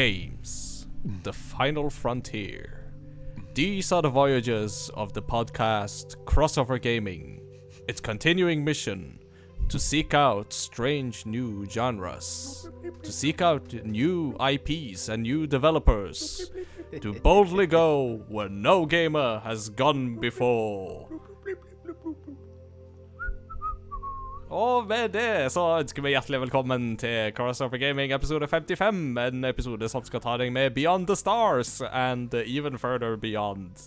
Games, the final frontier. These are the voyages of the podcast Crossover Gaming. Its continuing mission to seek out strange new genres, to seek out new IPs and new developers, to boldly go where no gamer has gone before. Og med det så ønsker vi hjertelig velkommen til Crossover Gaming episode 55. En episode som skal ta deg med Beyond the Stars and even further beyond.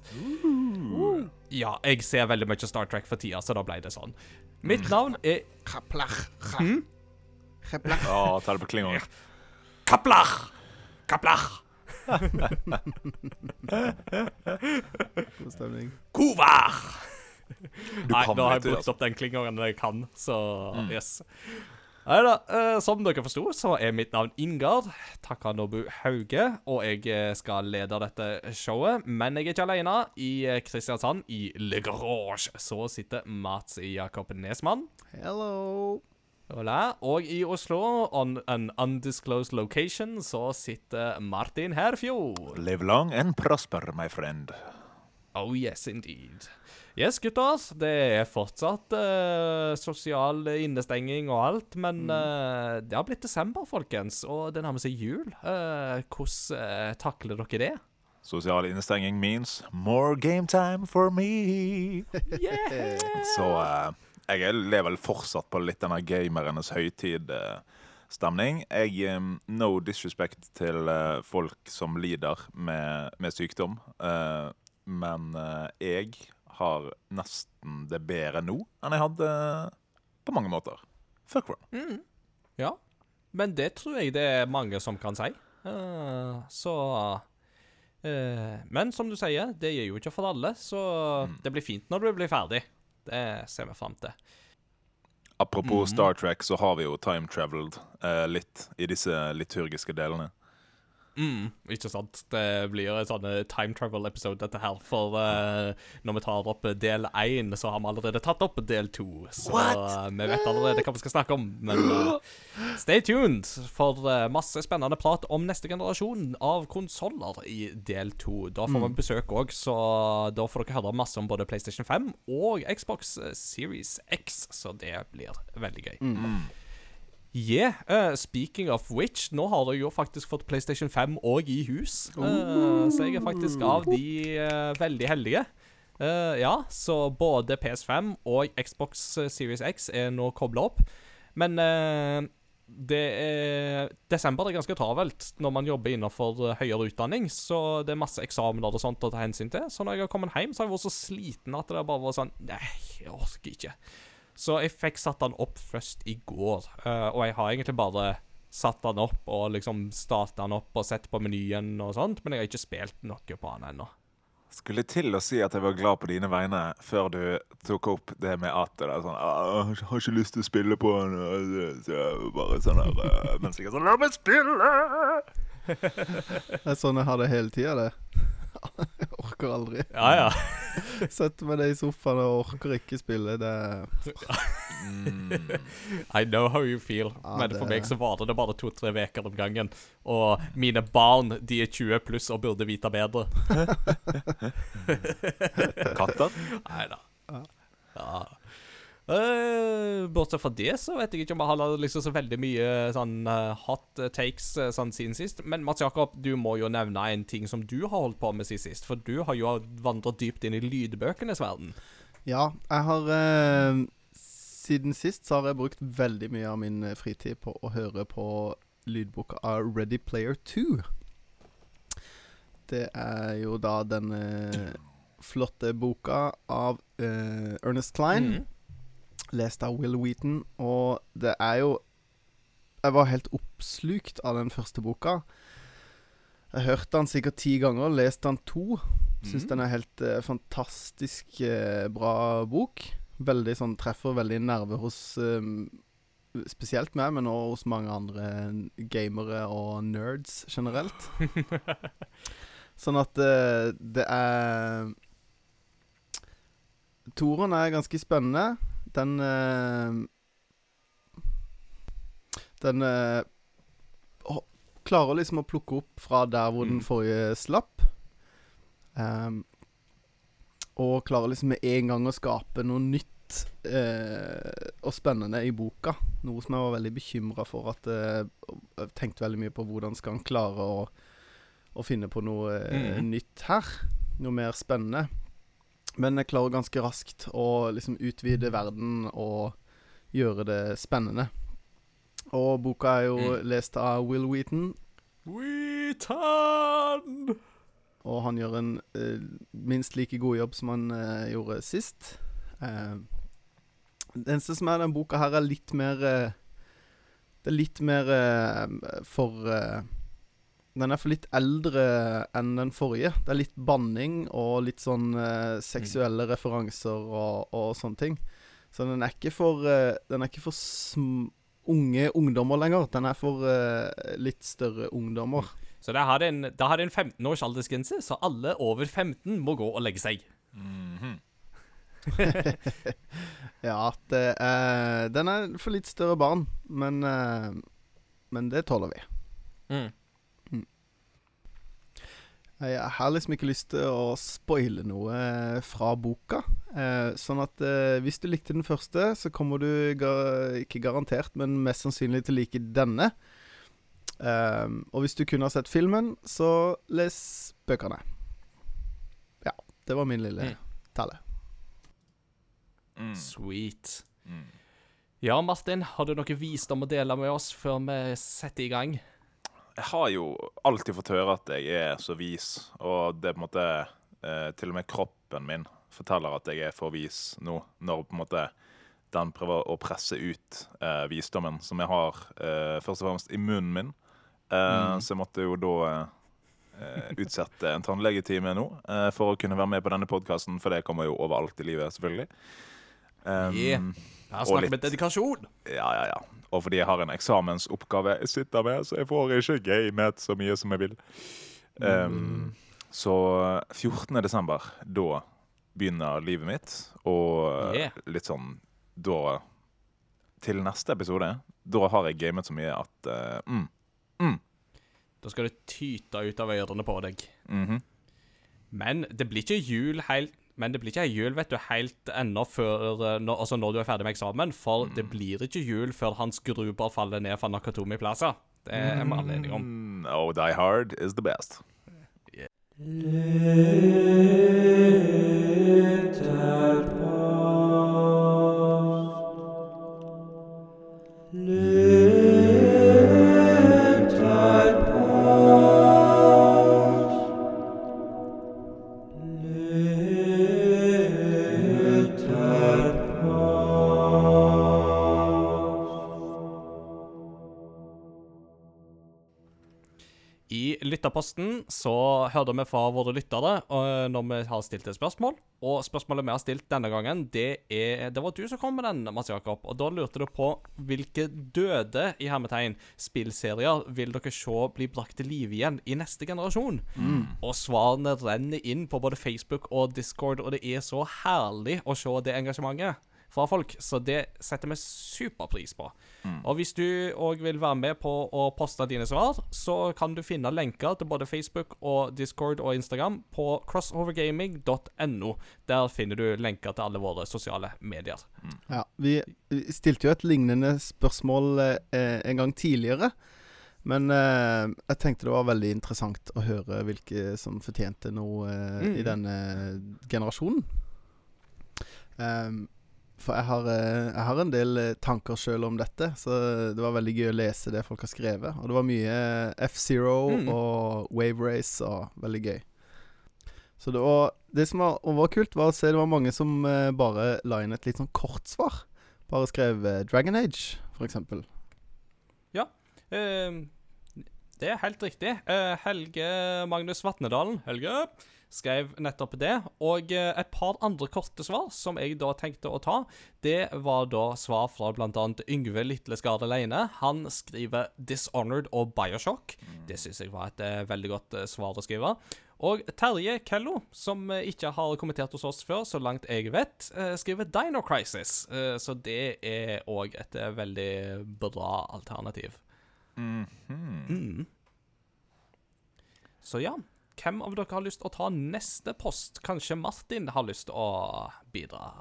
Ja, jeg ser veldig mye Star Trek for tida, så da ble det sånn. Mitt navn er Kaplach. Hm? Kaplach. Ja, ta det på klingon. Kaplach. Kaplach. God stemning. Kovar. Du Nei, kan nå har jeg brukt altså. opp den klingeren jeg kan, så yes. Neida, eh, som dere forsto, så er mitt navn Ingard Takanobu Hauge, og jeg eh, skal lede dette showet. Men jeg er ikke alene. I eh, Kristiansand, i Le Garage, så sitter Mats Jakob Nesmann. Hello. Hola. Og i Oslo, on an undisclosed location, så sitter Martin Herfjord. Live long and prosper, my friend. Oh yes, indeed. Yes, gutter. Det er fortsatt uh, sosial innestenging og alt, men eh, det har blitt desember, folkens, og det nærmer seg jul. Uh, hvordan takler dere det? Sosial innestenging means more game time for me. Yeah! Så jeg lever vel fortsatt på litt denne gamernes høytidstemning. Jeg um, No disrespect til folk som lider med, med sykdom, men jeg har nesten det bedre nå enn jeg hadde på mange måter. Fuck Mm. Ja. Men det tror jeg det er mange som kan si. Uh, så uh, Men som du sier, det gir jo ikke for alle, så det blir fint når du blir ferdig. Det ser vi fram til. Apropos Star Trek, så har vi jo time traveled uh, litt i disse liturgiske delene. Mm, ikke sant. Det blir en sånn eh, time travel-episode, dette her. For uh, når vi tar opp del én, så har vi allerede tatt opp del to. Så uh, vi vet allerede hva vi skal snakke om. Men uh, stay tuned for eh, masse spennende prat om neste generasjon av konsoller i del to. Da får vi besøk òg, så da får dere høre masse om både PlayStation 5 og Xbox eh, Series X, så det blir veldig gøy. Yeah, Uh, speaking of which, nå har jeg jo faktisk fått PlayStation 5 òg i hus. Uh, så jeg er faktisk av de uh, veldig heldige. Ja, så både PS5 og Xbox Series X er nå kobla opp. Men det er Desember er ganske travelt når man jobber innenfor høyere utdanning, så det er masse eksamener og sånt å ta hensyn til. Så når jeg har kommet hjem, så har jeg vært så sliten at det bare var sånn Nei, jeg orker ikke. Så jeg fikk satt den opp først i går, uh, og jeg har egentlig bare satt den opp og liksom starta den opp og sett på menyen og sånt, men jeg har ikke spilt noe på den ennå. Skulle til å si at jeg var glad på dine vegne før du tok opp det med at det er sånn «Ah, Jeg har ikke lyst til å spille på den. Så jeg bare sånn her eh, Mens jeg er sånn La meg spille! Det er sånn jeg har det hele tida, det. Jeg orker aldri. Ja, ja. Setter meg ned i sofaen og orker ikke spille. Det Mm. I know how you feel. Ja, men for det- meg så varer det bare to-tre uker om gangen. Og mine barn de er 20 pluss og burde vite bedre. Katter? Nei da. Ja. Eh, bortsett fra det så vet jeg ikke om jeg har liksom så veldig mye sånn uh, hot takes uh, sånn siden sist. Men Mats Jakob, du må jo nevne en ting som du har holdt på med siden sist. For du har jo vandret dypt inn i lydbøkenes verden. Ja, jeg har Siden sist så har jeg brukt veldig mye av min fritid på å høre på lydboka av Ready Player 2. Det er jo da den eh, flotte boka av Ernest Klein. Mhm. Lest av Will Wheaton. Og det er jo Jeg var helt oppslukt av den første boka. Jeg hørte den sikkert ti ganger, leste den to. Syns mm. den er helt eh, fantastisk eh, bra bok. Veldig sånn Treffer veldig nerve hos eh, Spesielt meg, men også hos mange andre gamere og nerds generelt. Sånn at eh, det er Toren er ganske spennende. Den eh, Den eh, klarer liksom å plukke opp fra der hvor den Mm. forrige slapp. Um, og klarer liksom med en gang å skape noe nytt eh, og spennende i boka. Noe som jeg var veldig bekymra for. At eh, Jeg tenkte veldig mye på hvordan skal han klare å, å finne på noe eh, Mm. nytt her. Noe mer spennende. Men jeg klarer ganske raskt å liksom utvide verden og gjøre det spennende. Og boka er jo Mm. lest av Will Wheaton, Wheaton! og han gjør en eh, minst like god jobb som han eh, gjorde sist. Eh, det eneste som er den boka her, er litt mer eh, Det er litt mer eh, for eh, Den er for litt eldre enn den forrige. Det er litt banning og litt sånn eh, seksuelle referanser og, og sånne ting. Så den er ikke for eh, Den er ikke for sm unge ungdommer lenger. Den er for eh, litt større ungdommer. Så da har det en, da har en 15 års aldersgrense, så alle over 15 må gå og legge seg. Mhm. Ja, det Den er for litt større barn, men eh, Men det tåler vi. Mm. Jeg har liksom ikke lyst til å spoile noe eh, fra boka. Eh, sånn at eh, hvis du likte den første, så kommer du ikke garantert, men mest sannsynlig til å like denne. Eh, og hvis du kun har sett filmen, så les bøkene. Ja, det var min lille Mm. tale. Mm. Sweet. Mm. Ja, Martin, har du noe visdom å dele med oss før vi setter i gang? Jeg har jo alltid fått høre at jeg er så vis, og det er på en måte eh, Til og med kroppen min forteller at jeg er for vis nå, når på en måte den prøver å presse ut eh, visdommen som jeg har eh, først og fremst i munnen min. Eh, Så jeg måtte jo da eh, utsette en tannlegetime nå eh, for å kunne være med på denne podkasten, for det kommer jo overalt i livet, selvfølgelig. Um, Yeah. Her snakker vi dedikasjon. ja, ja, ja. Og fordi jeg har en eksamensoppgave jeg sitter med, så jeg får ikke gamet så mye som jeg vil. Um, så 14. desember, da begynner livet mitt, og Yeah. litt sånn Da Til neste episode, da har jeg gamet så mye at uh, mm, mm, Da skal det tyte ut av ørene på deg. mhm. Men det blir ikke jul helt men det blir ikke jul vet du, helt ennå før eh, når, altså når du er ferdig med eksamen. For det blir ikke jul før Hans Gruber faller ned fra Nakatomi Plaza. Det er vi alle enige om. Mm, oh, Die Hard is the best. I lytterposten så hørte vi fra våre lyttere øh, når vi har stilt et spørsmål. Og spørsmålet vi har stilt denne gangen, det er Det var du som kom med den, Mats Jakob. Og da lurte du på hvilke døde i hermetegn spillserier vil dere se bli brakt til live igjen i neste generasjon? Og svarene renner inn på både Facebook og Discord, og det er så herlig å se det engasjementet fra folk, så det setter vi superpris på. Og hvis du òg vil være med på å poste dine svar, så kan du finne lenker til både Facebook og Discord og Instagram på crossovergaming.no. Der finner du lenker til alle våre sosiale medier. Ja, vi stilte jo et lignende spørsmål eh, en gang tidligere. Men eh, jeg tenkte det var veldig interessant å høre hvilke som fortjente noe eh, Mm. i denne generasjonen. Ehm, for jeg har, eh, jeg har en del eh, tanker sjøl om dette, så det var veldig gøy å lese det folk har skrevet. Og det var mye F-Zero Mm. og Wave Race og veldig gøy. Så det var Det som var, var kult, var å se det var mange som eh, bare la inn et litt sånn kort svar. Bare skrev eh, Dragon Age, for eksempel. Eh, det er helt riktig. Eh, Helge Magnus Vatnedalen Helge skrev nettopp det. Og eh, et par andre korte svar som jeg da tenkte å ta, det var da svar fra bl.a. Yngve Litleskard Leine. Han skriver 'Dishonored' og 'Bioshock'. Det syns jeg var et eh, veldig godt eh, svar å skrive. Og Terje Kello, som ikke har kommentert hos oss før, så langt jeg vet, skriver 'Dino Crisis'. Så det er òg et veldig bra alternativ. Mhm. Mm. Så ja, hvem av dere har lyst til å ta neste post? Kanskje Martin har lyst til å bidra?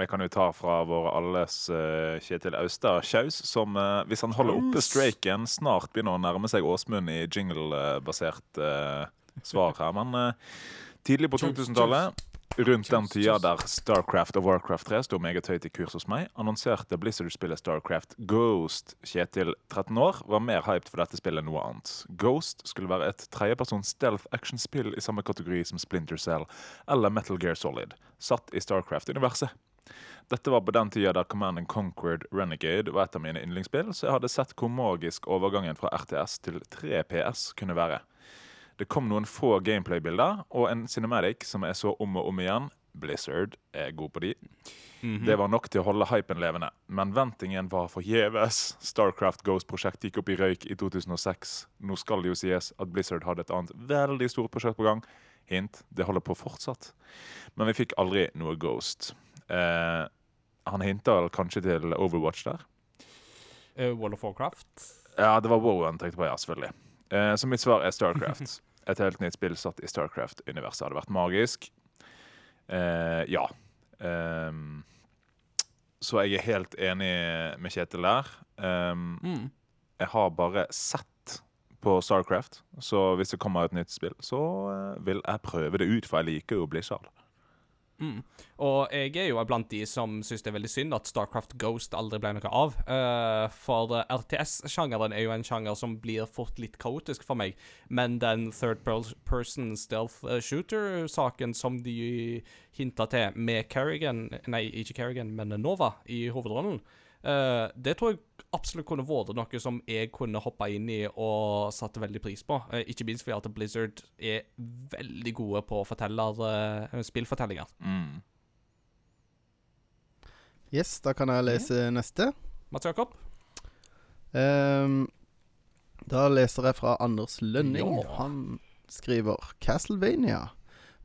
Jeg kan jo ta fra vår alles eh, Kjetil Austad Kjaus, som eh, hvis han holder oppe streiken, snart begynner å nærme seg Åsmund i jingle-basert eh, svar her. Men tidlig på 2000-tallet, rundt den tida der Starcraft og Warcraft 3 sto meget høyt i kurs hos meg, annonserte Blizzard-spillet Starcraft Ghost. Kjetil, 13 år, var mer hyped for dette spillet enn noe annet. Ghost skulle være et tredjepersons stealth action-spill i samme kategori som Splinter Cell eller Metal Gear Solid, satt i Starcraft-universet. Dette var på den tida der Command and Conquered Renegade var et av mine yndlingsspill, så jeg hadde sett hvor magisk overgangen fra RTS til 3 PS kunne være. Det kom noen få gameplay-bilder og en cinematic som jeg så om og om igjen. Blizzard er god på de. Det var nok til å holde hypen levende, men ventingen var forgjeves. Starcraft Ghost-prosjekt gikk opp i røyk i 2006. Nå skal det jo sies at Blizzard hadde et annet veldig stort prosjekt på gang. Hint, det holder på fortsatt. Men vi fikk aldri noe Ghost. Eh, han hinter kanskje til Overwatch der. Uh, Wall of Warcraft? Ja, det var WoW han tenkte på, ja, selvfølgelig. Eh, så mitt svar er Starcraft. Et helt nytt spill satt i Starcraft-universet hadde vært magisk. Eh, ja. Ehm, så jeg er helt enig med Kjetil der. Ehm, Mm. jeg har bare sett på Starcraft, så hvis det kommer et nytt spill, så eh, vil jeg prøve det ut, for jeg liker jo Blizzard. Mm. Og jeg er jo blant de som syns det er veldig synd at Starcraft Ghost aldri ble noe av. Uh, for RTS-sjangeren er jo en sjanger som blir fort litt kaotisk for meg. Men den third person stealth eh, shooter-saken som de hinta til med Kerrigan Nei, ikke Kerrigan, men Nova i hovedrollen. Eh, det tror jeg absolutt kunne vært noe som jeg kunne hoppa inn i og satte veldig pris på. Eh, ikke minst fordi at Blizzard er veldig gode på forteller, eh, spillfortellinger. Mm. Yes, da kan jeg lese neste. Mats Jakob? Um, da leser jeg fra Anders Lønning. Ja. Han skriver Castlevania.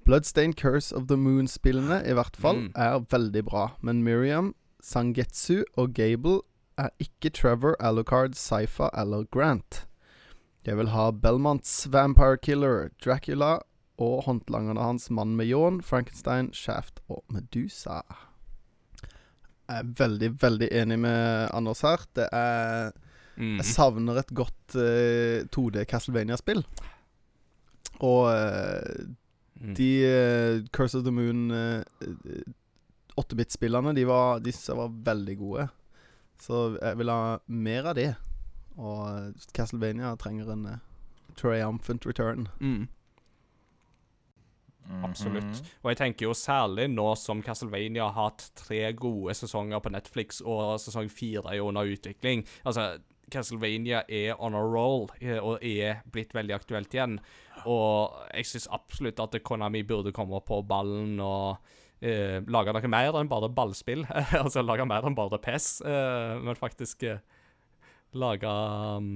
Bloodstained Curse of the Moon-spillene i hvert fall Mm. er veldig bra, men Miriam, Sangetsu og Gable er ikke Trevor, Alucard, Saifa eller Grant. Jeg vil ha Belmonts Vampire Killer, Dracula og håndlangerne hans Mann med ljåen, Frankenstein, Shaft og Medusa. Jeg er veldig, veldig enig med Anders her. Det er Mm. jeg savner et godt uh, 2D Castlevania-spill. Og uh, Mm. de uh, Curse of the Moon 8-bit-spillene, de, var, de synes jeg var veldig gode. Så jeg vil ha mer av det. Og Castlevania trenger en uh, triumphant return. Mm. Mhm. Absolutt. Og jeg tenker jo særlig nå som Castlevania har hatt tre gode sesonger på Netflix, og sesong fire er under utvikling. Altså, Castlevania er on a roll, eh, og er blitt veldig aktuelt igjen. Og jeg syns absolutt at Konami burde komme på ballen og eh, lage noe mer enn bare ballspill. altså lage mer enn bare PES, eh, men faktisk eh, lage um,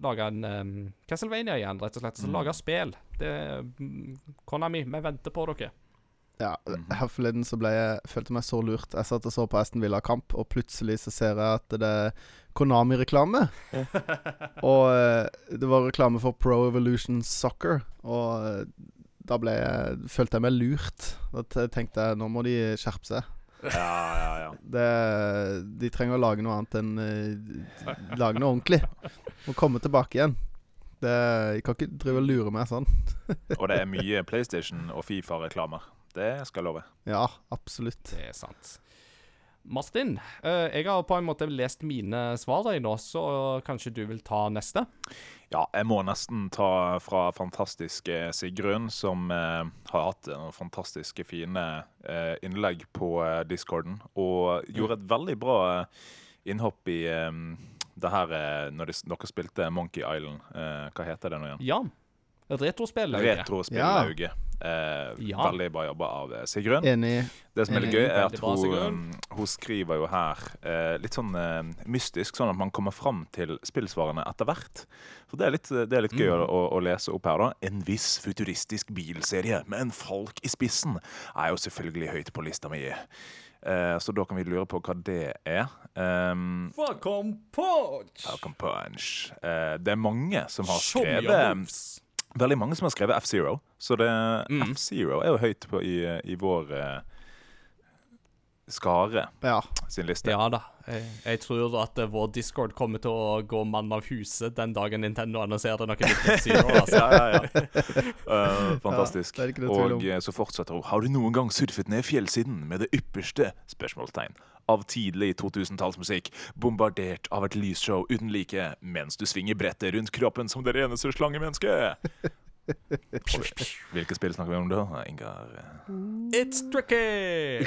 Lage en um, Castlevania igjen, rett og slett. Så Mm. lage spill. Det mm, Konami, vi venter på dere. Ja, Mhm. her forleden så ble jeg følte meg så lurt. Jeg satt og så på Aston Villa-kamp, og plutselig så ser jeg at det er Konami-reklame. og eh, det var reklame for Pro Evolution Soccer, og eh, da ble jeg, følte jeg meg lurt. Da tenkte jeg nå må de skjerpe seg. Ja, ja, ja. Det, de trenger å lage noe annet enn eh, Lage noe ordentlig. Og komme tilbake igjen. Det, jeg kan ikke drive og lure meg sånn. Og det er mye PlayStation og Fifa-reklamer. Det skal jeg love. Ja, absolutt. Det er sant. Martin, eh, jeg har på en måte lest mine svar i nå, så kanskje du vil ta neste? Ja, jeg må nesten ta fra fantastiske Sigrun, som eh, har hatt noen fantastiske fine eh, innlegg på eh, discorden. Og gjorde et veldig bra innhopp i det her når de, dere spilte Monkey Island. Hva heter det nå igjen? Ja. Retrospill. Retrospillauget. Eh, Ja. Veldig bra jobba av eh, Sigrun. Enig. Det som er litt gøy, er at hun, um, hun skriver jo her eh, litt sånn eh, mystisk, sånn at man kommer fram til spillsvarene etter hvert. Så det er litt, det er litt gøy Mm. å, å lese opp her, da. En viss futuristisk bilserie med en folk i spissen er jo selvfølgelig høyt på lista mi. Eh, så da kan vi lure på hva det er. Um, Falcon Punch! Falcon Punch. Eh, det er mange som har skrevet. Veldig mange som har skrevet F-Zero. Så det, Mm. F-Zero er jo høyt på i, i vår eh, skare Ja. sin liste. Ja da. Jeg, jeg tror at uh, vår Discord kommer til å gå mann av huset den dagen Nintendo annonserer noe nytt Altså. Ja, ja, ja. Uh, fantastisk. Ja, og eh, så fortsetter hun. Har du noen gang surfet ned fjellsiden med det ypperste spørsmålstegn av tidlig 2000-tallsmusikk, bombardert av et lysshow uten like, mens du svinger brettet rundt kroppen som det reneste slangemenneske? Hvilke spill snakker vi om da, Ingar? It's tricky!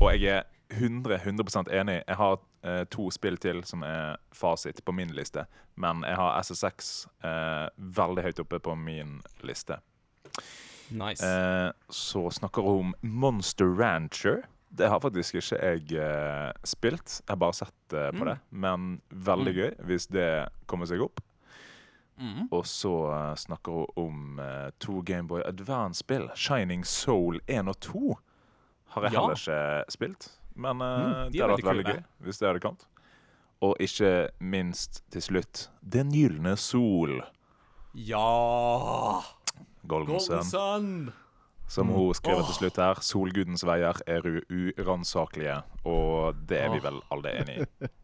Og jeg er 100, 100% enig. Jeg har eh, to spill til som er fasit på min liste. Men jeg har SSX eh, veldig høyt oppe på min liste. Nice. Eh, så snakker hun om Monster Rancher. Det har faktisk ikke jeg eh, spilt. Jeg har bare sett eh, på Mm. det. Men veldig Mm. gøy hvis det kommer seg opp. Mm. Og så uh, snakker hun om uh, to Gameboy Advance-spill. Shining Soul 1 og 2 har jeg Ja. heller ikke spilt. Men uh, Mm, de det hadde vært veldig gøy hvis det hadde kommet. Og ikke minst til slutt Den gylne sol. Ja Golden, Golden Sun. Sun! Som Mm. hun skriver Åh. til slutt her. Solgudens veier er uransakelige. Og det er vi vel alle enige i.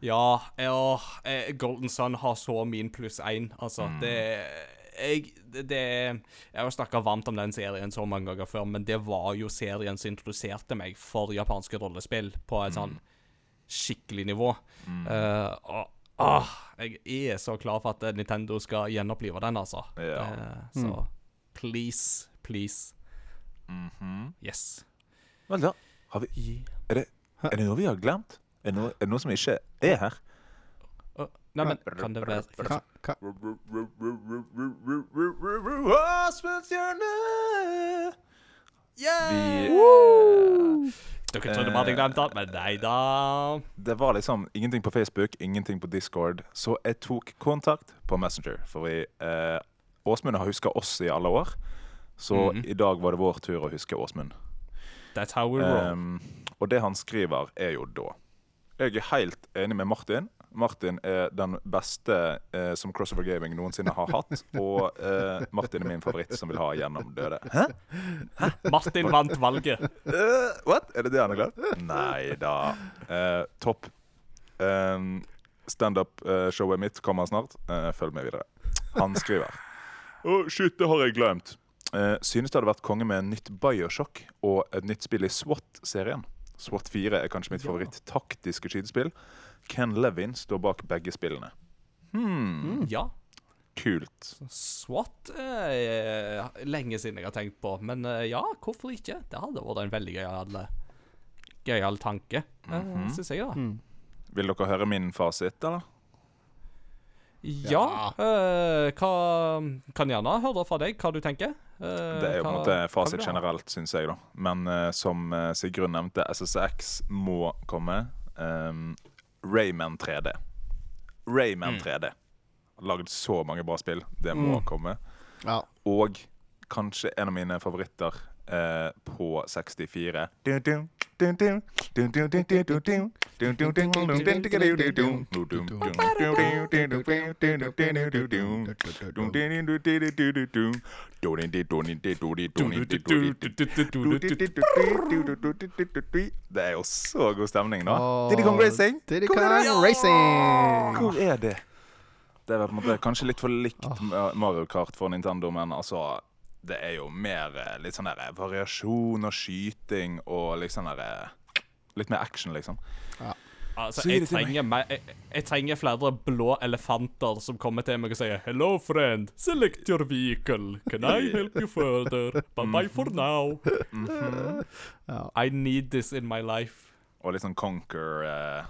Ja, ja eh, Golden Sun har så min pluss én. Altså, Mm. det jeg, det, Jeg har snakka varmt om den serien så mange ganger før, men det var jo serien som introduserte meg for japanske rollespill på et sånn skikkelig nivå. Mm. Uh, og ah, jeg er så klar for at Nintendo skal gjenopplive den, altså. Ja. Uh, så please, please. -hmm. Yes. Vel, da. Har vi, er, det, er det noe vi har glemt? Er det noe, er det noe som ikke er her? Å, nei, men kan det være Hva, hva? Yeah! Dere trodde vi hadde glemt det, men nei da. Det var liksom ingenting på Facebook, ingenting på Discord, så jeg tok kontakt på Messenger. For vi eh, Åsmund har huska oss i alle år, så Mhm. i dag var det vår tur å huske Åsmund. That's how we roll. Um, og det han skriver, er jo da Jeg er helt enig med Martin. Martin er den beste eh, som Crossover Gaming noensinne har hatt. Og eh, Martin er min favoritt som vil ha gjennom døde. Hæ? Martin vant valget. Uh, what? Er det det han har glemt? Nei da. Eh, topp. Um, Standup-showet mitt kommer snart. Eh, følg med videre. Han skriver Å, shit, det har jeg glemt. Eh, synes det hadde vært konge med en nytt Bioshock og et nytt spill i SWAT-serien. SWAT 4 er kanskje mitt Ja. favoritt-taktiske skytespill. Ken Levin står bak begge spillene. Hmm, Ja. kult. SWAT er lenge siden jeg har tenkt på, men eh, ja, hvorfor ikke? Det hadde vært en veldig gøyal gøy tanke, mm -hmm. syns jeg, da. Mm. Vil dere høre min fasit, eller? Ja, Uh, hva Kan gjerne høre fra deg hva du tenker. Uh, Det er jo på en måte fasit generelt, syns jeg, da. Men uh, som uh, Sigrun nevnte, SSX må komme. Um, Rayman 3D. Rayman Mm. 3D. Lagd så mange bra spill. Det må Mm. komme. Ja. Og kanskje en av mine favoritter Eh, på 64. Det er jo så god stemning nå. Diddy Kong Racing! Hvor er det? Det er kanskje litt for likt Mario Kart for Nintendo, men altså det er jo mer eh, litt sånn der variasjon og skyting og liksom der eh, Litt mer action, liksom. Altså, jeg trenger, meg. jeg, jeg trenger flere blå elefanter som kommer til meg og sier 'Hello, friend. Select your vehicle. Can I help you further? Bye-bye for now. Mhm. Ja. I need this in my life'. Og litt sånn Conquer uh,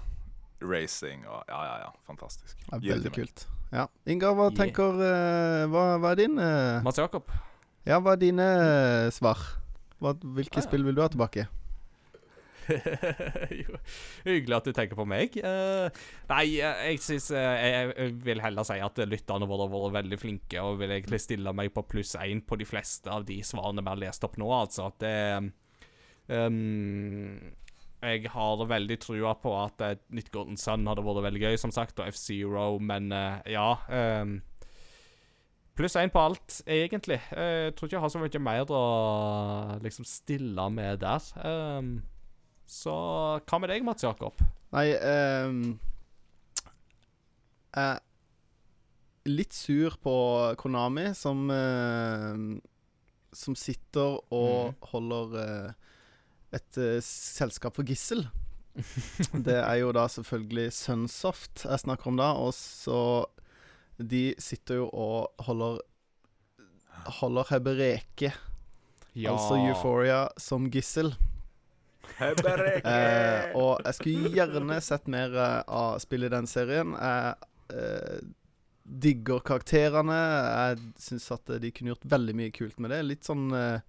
racing og Ja, ja, ja. Fantastisk. Det veldig kult. Ja. Inga, hva Yeah. tenker eh, hva, hva er din uh... Mats Jakob. Ja, hva er dine eh, svar? Hva, hvilke Ah, ja. spill vil du ha tilbake? Jo, Hyggelig at du tenker på meg. Uh, nei, eh, jeg syns jeg, jeg vil heller si at lytterne våre har vært veldig flinke, og vil egentlig stille meg på pluss én på de fleste av de svarene vi har lest opp nå, altså. Det um, Jeg har veldig trua på at et nytt Golden Sun hadde vært veldig gøy, som sagt, og F-Zero, men uh, ja ehm, Pluss én på alt, egentlig. Jeg tror ikke jeg har så mye mer å liksom stille med der. Um, så hva med deg, Mats Jakob? Nei um, Jeg er litt sur på Konami, som uh, Som sitter og mm. holder uh, et uh, selskap for gissel. det er jo da selvfølgelig Sunsoft jeg snakker om da, og så De sitter jo og holder Holder Hebereke, altså Euphoria, som gissel. Eh, og jeg skulle gjerne sett mer eh, av spillet i den serien. Jeg eh, digger karakterene. Jeg syns at de kunne gjort veldig mye kult med det. Litt sånn eh,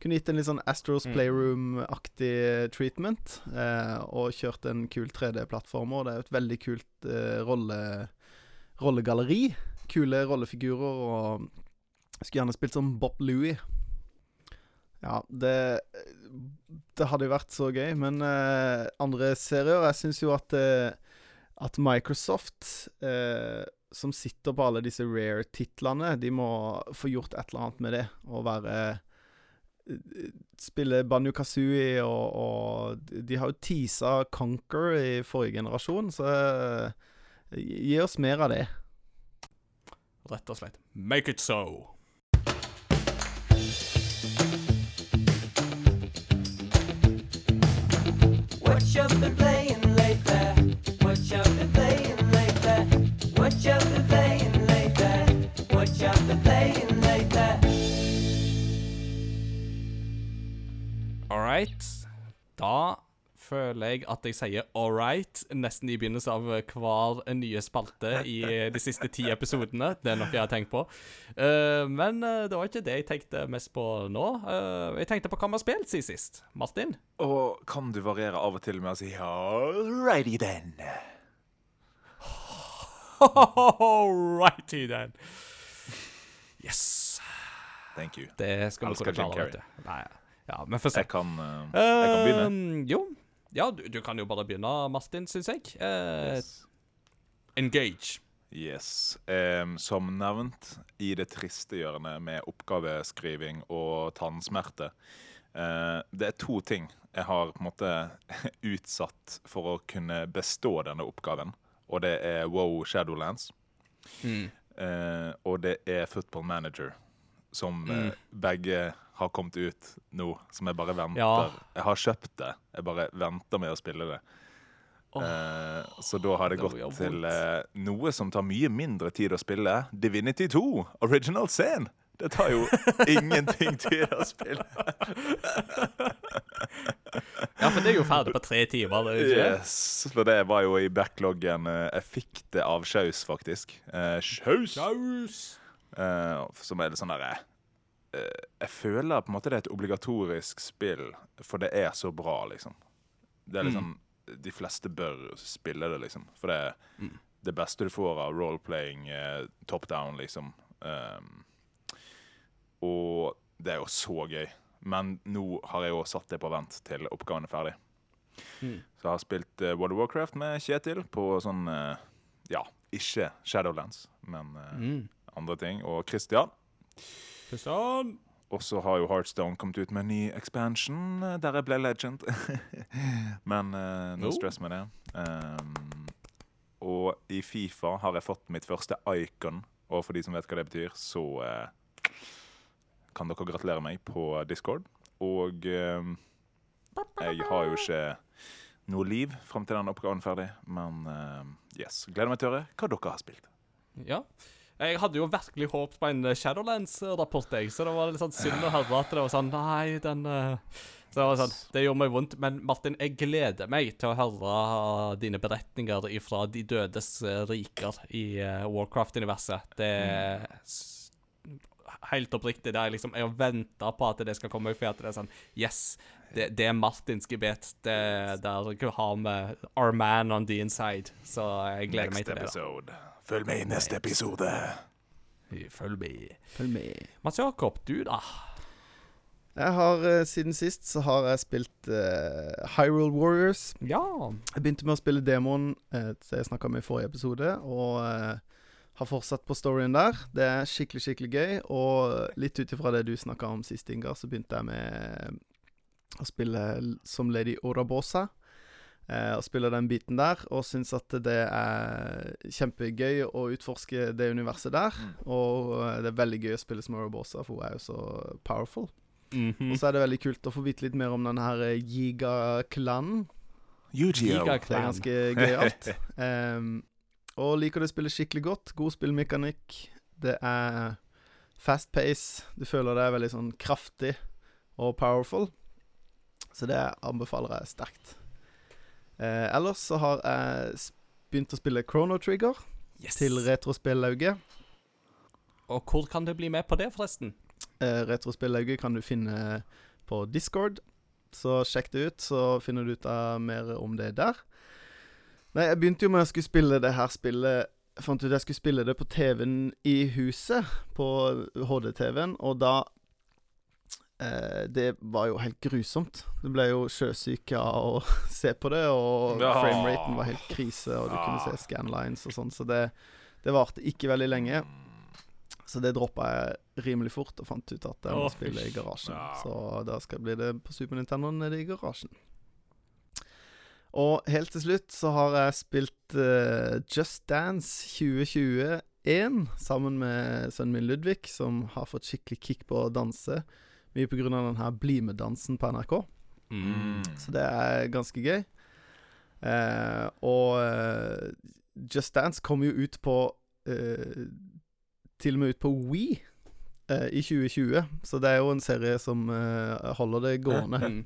Kunne gitt en litt sånn Astros Mm. Playroom-aktig treatment. Eh, og kjørt en kul 3D-plattformer. Det er jo et veldig kult eh, rolle, rollegalleri. Kule rollefigurer og Skulle gjerne spilt som Bob Louie. Ja, det Det hadde jo vært så gøy, men eh, andre serier Jeg syns jo at eh, At Microsoft, eh, som sitter på alle disse rare-titlene, de må få gjort et eller annet med det. Og være eh, Spille Banjo Kazooie, og, og de har jo teasa Conquer i forrige generasjon, så eh, gi oss mer av det. Rett og slett. Make it so. What you been playing lately? What you been playing lately? What you been playing lately? What you been playing lately? All right. Da føler jeg at jeg sier all right nesten i begynnelsen av hver nye spalte i de siste ti episodene. Det er noe jeg har tenkt på. Uh, men eh, det var ikke det jeg tenkte mest på nå. Uh, jeg tenkte på hva vi har spilt siden sist. Martin? Og kan du variere av og til med å si Alrighty then? Righty then. Yes. Thank you. Det skal vi kunne klare. Nei, ja, men får se. Jeg kan, eh, jeg kan begynne. Uh, jo. Ja, du, du kan jo bare begynne, Martin, syns jeg. Eh, Yes. Engage. Yes. Um, som nevnt i det triste hjørnet med oppgaveskriving og tannsmerte. Uh, det er to ting jeg har på en måte utsatt for å kunne bestå denne oppgaven. Og det er Wow Shadowlands. Mm. Uh, og det er Football Manager. Som Mm. uh, begge har kommet ut nå, som jeg bare venter. Ja. Jeg har kjøpt det, jeg bare venter med å spille det. Oh, Eh, så da har det det gått til eh, noe som tar mye mindre tid å spille. Divinity 2, Original Scene. Det tar jo ingenting tid å spille. Ja, for det er jo ferdig på tre timer. Det ikke? Yes, For det var jo i backloggen eh, Jeg fikk det av Sjaus, faktisk. Eh, Sjaus! Saus. Eh, som er litt sånn derre eh, Jeg føler på en måte det er et obligatorisk spill, for det er så bra, liksom. Det er liksom De fleste bør spille det, liksom. For det er Mm. det beste du får av role-playing eh, top down, liksom. Um, og det er jo så gøy. Men nå har jeg jo satt det på vent til oppgaven er ferdig. Mm. Så jeg har spilt uh, World of Warcraft med Kjetil på sånn uh, Ja, ikke Shadowlands, men uh, Mm. andre ting. Og Christian. Kristian. Og så har jo Heartstone kommet ut med en ny expansion, eh, der jeg ble legend. Men uh, no stress med det. Um, og i Fifa har jeg fått mitt første icon, og for de som vet hva det betyr, så uh, kan dere gratulere meg på Discord. Og eh, jeg har jo ikke noe liv fram til den oppgaven er ferdig, men uh, yes. Gleder meg til å høre hva dere har spilt. Ja. Jeg hadde jo virkelig håpet på en Shadowlands-rapport, jeg, så det var litt sånn synd å høre at det var sånn Nei, den eh, Så det var sånn Det gjorde meg vondt. Men Martin, jeg gleder meg til å høre dine beretninger fra de dødes eh, riker i eh, Warcraft-universet. Det er helt oppriktig. Det er liksom Jeg har venta på at det skal komme, for at det er sånn Yes, det, det er Martins gebet. Det, der har vi our man on the inside. Så jeg gleder meg Next til det. da. Følg med i neste episode. Følg med. Følg med. Mats Jakob, du da? Jeg har eh, Siden sist så har jeg spilt uh, Hyrule Warriors. Ja. Jeg begynte med å spille demoen uh, som jeg snakka om i forrige episode, og uh, har fortsatt på storyen der. Det er skikkelig, skikkelig gøy. Og litt ut ifra det du snakka om sist, Ingar, så begynte jeg med å spille som Lady Orabosa. Eh, og spiller den biten der, og syns at det er kjempegøy å utforske det universet der. Mm. Og eh, det er veldig gøy å spille som Robosa, for hun er jo så powerful. Mhm. Og så er det veldig kult å få vite litt mer om denne her eh, Giga-klanen. Yu-Gi-Oh! Det er ganske gøyalt. um, og liker det spille skikkelig godt. God spillmekanikk. Det er fast pace. Du føler det er veldig sånn kraftig og powerful. Så det anbefaler jeg sterkt. Eh, ellers så har jeg begynt å spille Chrono Trigger Yes. til Retrospillauget. Og hvor kan du bli med på det, forresten? Eh, Retrospillauget kan du finne på Discord. Så sjekk det ut, så finner du ut mer om det der. Nei, jeg begynte jo med å skulle spille det her spillet Jeg fant ut jeg skulle spille det på TV-en i huset, på HD-TV-en, og da Det var jo helt grusomt. Det ble jo sjøsyke av å se på det, og Ja. frameraten var helt krise, og du kunne se scanlines og sånn, så det, det varte ikke veldig lenge. Så det droppa jeg rimelig fort, og fant ut at jeg må spille i garasjen. ja. Så da skal bli det på Super Nintendo nede i garasjen. Og helt til slutt så har jeg spilt uh, Just Dance 2021 sammen med sønnen min Ludvig, som har fått skikkelig kick på å danse. Mye av den her Bli med-dansen på NRK. Mm. Så det er ganske gøy. Eh, og eh, Just Dance kom jo ut på eh, Til og med ut på Wii eh, i 2020. Så det er jo en serie som eh, holder det gående. Mm.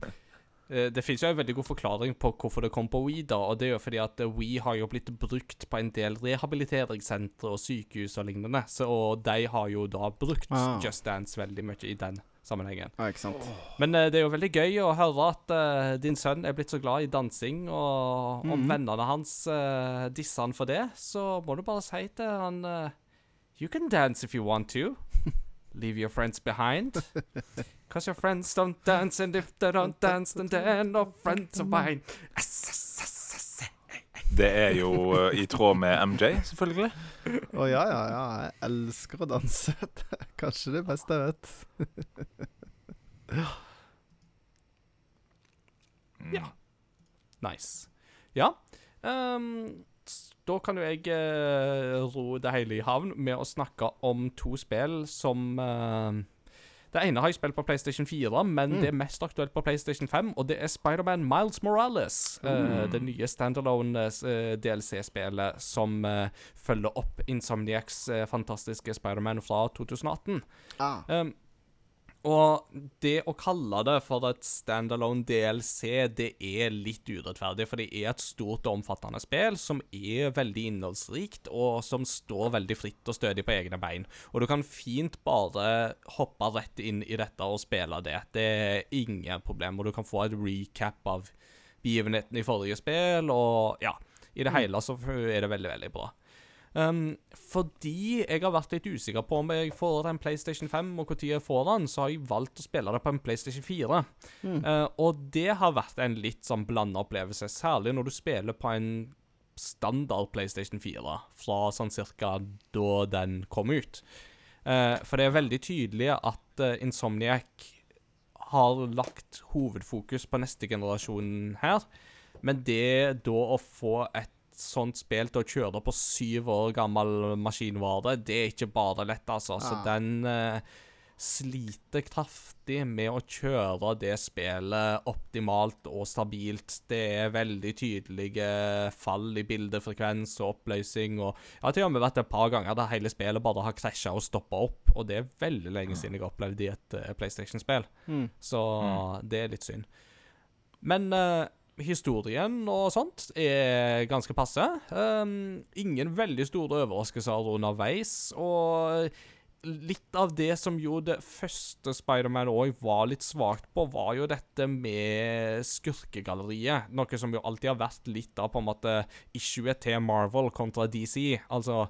Eh, Det finnes jo en veldig god forklaring på hvorfor det kom på Wii, da, og det er jo fordi at We har jo blitt brukt på en del rehabiliteringssentre og sykehus og lignende, så og de har jo da brukt Ah. Just Dance veldig mye i den sammenhengen. Ja, ikke sant. Men uh, det er jo veldig gøy å høre at uh, din sønn er blitt så glad i dansing, og om Mhm. vennene hans uh, disser han for det, så må du bare si til han You can dance if you want to. Leave your friends behind. Cause your friends don't dance, and if they don't dance, then they're no friends of mine. Det er jo i tråd med MJ, selvfølgelig. Å ja, ja, ja. Jeg elsker å danse. Kanskje det beste jeg vet. Ja. Nice. Ja. Um, da kan jo jeg uh, ro det hele i havn med å snakke om to spill som eh, Det ene har jeg spilt på PlayStation 4, men Mm. det er mest aktuelt på PlayStation 5, og det er Spiderman Miles Morales. Mm. Uh, det nye standalone uh, DLC-spillet som eh, følger opp Insomniacs eh, fantastiske Spiderman fra 2018. Ah. Um, og det å kalle det for et standalone DLC, det er litt urettferdig, for det er et stort og omfattende spill som er veldig innholdsrikt, og som står veldig fritt og stødig på egne bein. Og du kan fint bare hoppe rett inn i dette og spille det. Det er ingen problem, og du kan få et recap av begivenheten i forrige spill, og ja, i det hele så er det veldig, veldig bra. Um, fordi jeg har vært litt usikker på om jeg får en PlayStation 5 og når jeg får den, så har jeg valgt å spille det på en PlayStation 4. Mm. Uh, og det har vært en litt sånn blanda opplevelse, særlig når du spiller på en standard PlayStation 4 fra sånn cirka da den kom ut. Uh, for det er veldig tydelig at uh, Insomniac har lagt hovedfokus på neste generasjon her, men det da å få et sånt spill til å kjøre på syv år gammel maskinvare, det er ikke bare lett, altså. Så Ah. den eh, sliter kraftig med å kjøre det spillet optimalt og stabilt. Det er veldig tydelige fall i bildefrekvens og oppløsning, og jeg har til og med vært et par ganger der hele spillet bare har krasja og stoppa opp, og det er veldig lenge siden jeg har opplevd i et uh, PlayStation-spill. Mm. Så det er litt synd. Men eh, historien og sånt er ganske passe. Um, ingen veldig store overraskelser underveis. Og litt av det som jo det første Spiderman òg var litt svakt på, var jo dette med skurkegalleriet. Noe som jo alltid har vært litt av på en måte issuet til Marvel kontra DC. Altså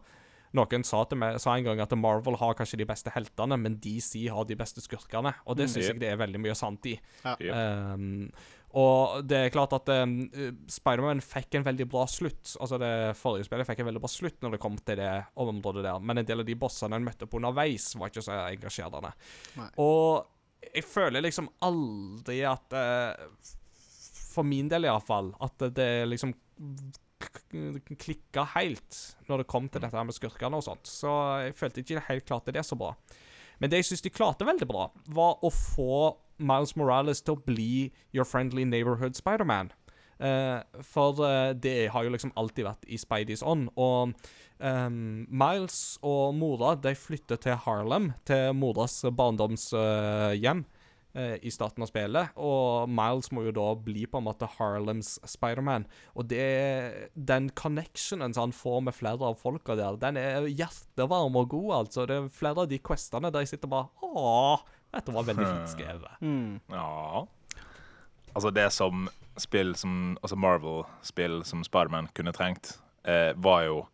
noen sa, til meg, sa en gang at Marvel har kanskje de beste heltene, men DC har de beste skurkene. Og det syns Mm. jeg det er veldig mye sant i. Ja. Yep. Um, Og det er klart at um, Spiderman fikk en veldig bra slutt. Altså Det forrige spillet fikk en veldig bra slutt når det kom til det området der, men en del av de bossene en møtte på underveis, var ikke så engasjerende. Nei. Og jeg føler liksom aldri at uh, For min del, iallfall, at det liksom klikka helt når det kom til dette med skurkene og sånt. Så jeg følte ikke helt klart det er så bra. Men det jeg syns de klarte veldig bra, var å få Miles Morales til å bli your friendly neighborhood Spiderman. Uh, for uh, det har jo liksom alltid vært i Spideys ånd. Og um, Miles og mora de flytter til Harlem, til moras barndomshjem. eh, I starten av spillet, og Miles må jo da bli på en måte Harlems Spiderman. Og det, den connectionen han får med flere av folka der, den er hjertevarm og god, altså. Det er flere av de questene der jeg sitter bare Åh, dette var veldig fint skrevet. Mm. Ja. Altså, det som spill som Altså Marvel-spill som Spiderman kunne trengt, eh, var jo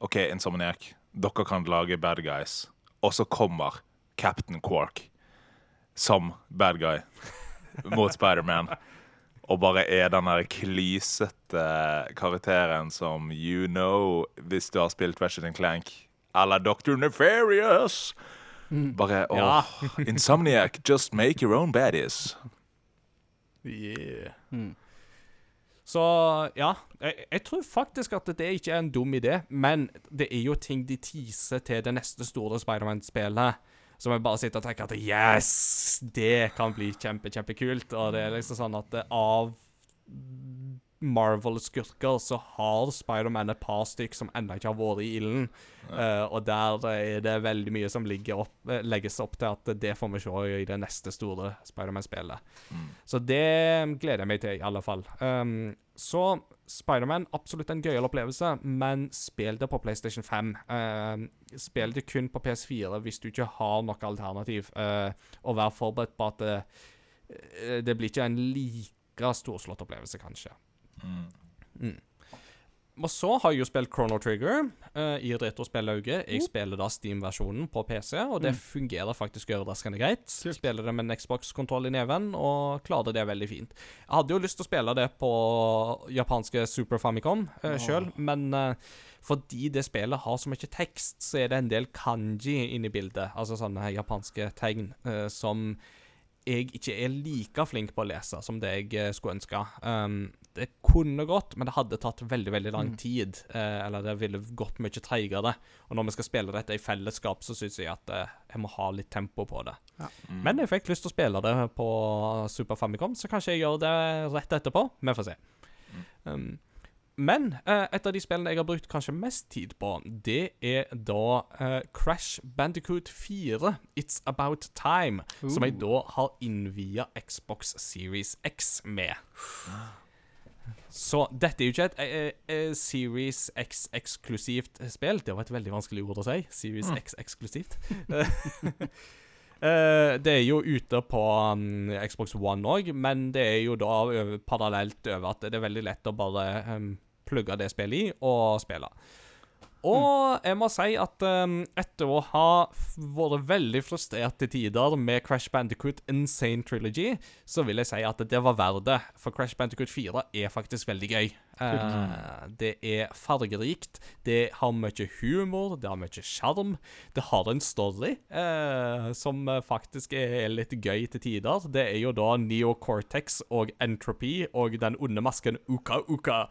OK, Insomniac, dere kan lage bad guys, og så kommer Captain Quark som bad guy mot Spiderman. Og bare er den der klysete karakteren som you know hvis du har spilt Ratchet Clank. Eller Dr. Nefarious. Bare åh, Ja. Insomniac, just make your own baddies. Yeah. Mm. Så ja, jeg, jeg tror faktisk at det ikke er en dum idé, men det er jo ting de teaser til det neste store Spiderman-spillet. Som jeg bare sitter og tenker at yes, det kan bli kjempe, kjempekult. Og det er liksom sånn at av Marvel-skurker så har Spiderman et par stykk som ennå ikke har vært i ilden. Eh, og der er det veldig mye som ligger opp, eh, legges opp til at det får vi se i det neste store Spiderman-spillet. Mm. Så det gleder jeg meg til, i alle fall. Um, så Spiderman, absolutt en gøyal opplevelse, men spill det på PlayStation 5. Uh, spill det kun på PS4 hvis du ikke har noe alternativ, uh, og vær forberedt på at det, eh, det blir ikke en like storslått opplevelse, kanskje. Mm. Og så har jeg jo spilt Chrono Trigger uh, i retrospillauget. Jeg spiller da Steam-versjonen på PC, og det fungerer faktisk overraskende greit. Kult. Spiller det med en Xbox-kontroll i neven, og klarer det veldig fint. Jeg hadde jo lyst til å spille det på japanske Super Famicom uh, sjøl, oh. men uh, fordi det spillet har så mye tekst, så er det en del kanji inne i bildet. Altså sånne japanske tegn uh, som jeg ikke er like flink på å lese som det jeg eh, skulle ønske. Um, det kunne gått, men det hadde tatt veldig veldig lang Mm. tid. eh, eller det ville gått mye treigere. Og når vi skal spille dette i fellesskap, så syns jeg at eh, jeg må ha litt tempo på det. Mm. Men jeg fikk lyst til å spille det på Super Famicom, så kanskje jeg gjør det rett etterpå. Vi får se. Um, men eh, et av de spillene jeg har brukt kanskje mest tid på, det er da uh, Crash Bandicoot 4, It's About Time, som jeg da har innvia Xbox Series X med. Så dette er jo ikke et uh, Series X-eksklusivt spill. Det var et veldig vanskelig ord å si. Series X-eksklusivt. Uh, det er jo ute på um, Xbox One òg, men det er jo da parallelt over at det er veldig lett å bare um, plugge det spillet i og spille. Og jeg må si at um, etter å ha vært veldig frustrert til tider med Crash Bandicoot Insane Trilogy, så vil jeg si at det var verdt det. For Crash Bandicoot 4 er faktisk veldig gøy. Eh, det er fargerikt, det har mye humor, det har mye sjarm. Det har en story uh, som faktisk er litt gøy til tider. Det er jo da Neocortex og Entropy og den onde masken Uka Uka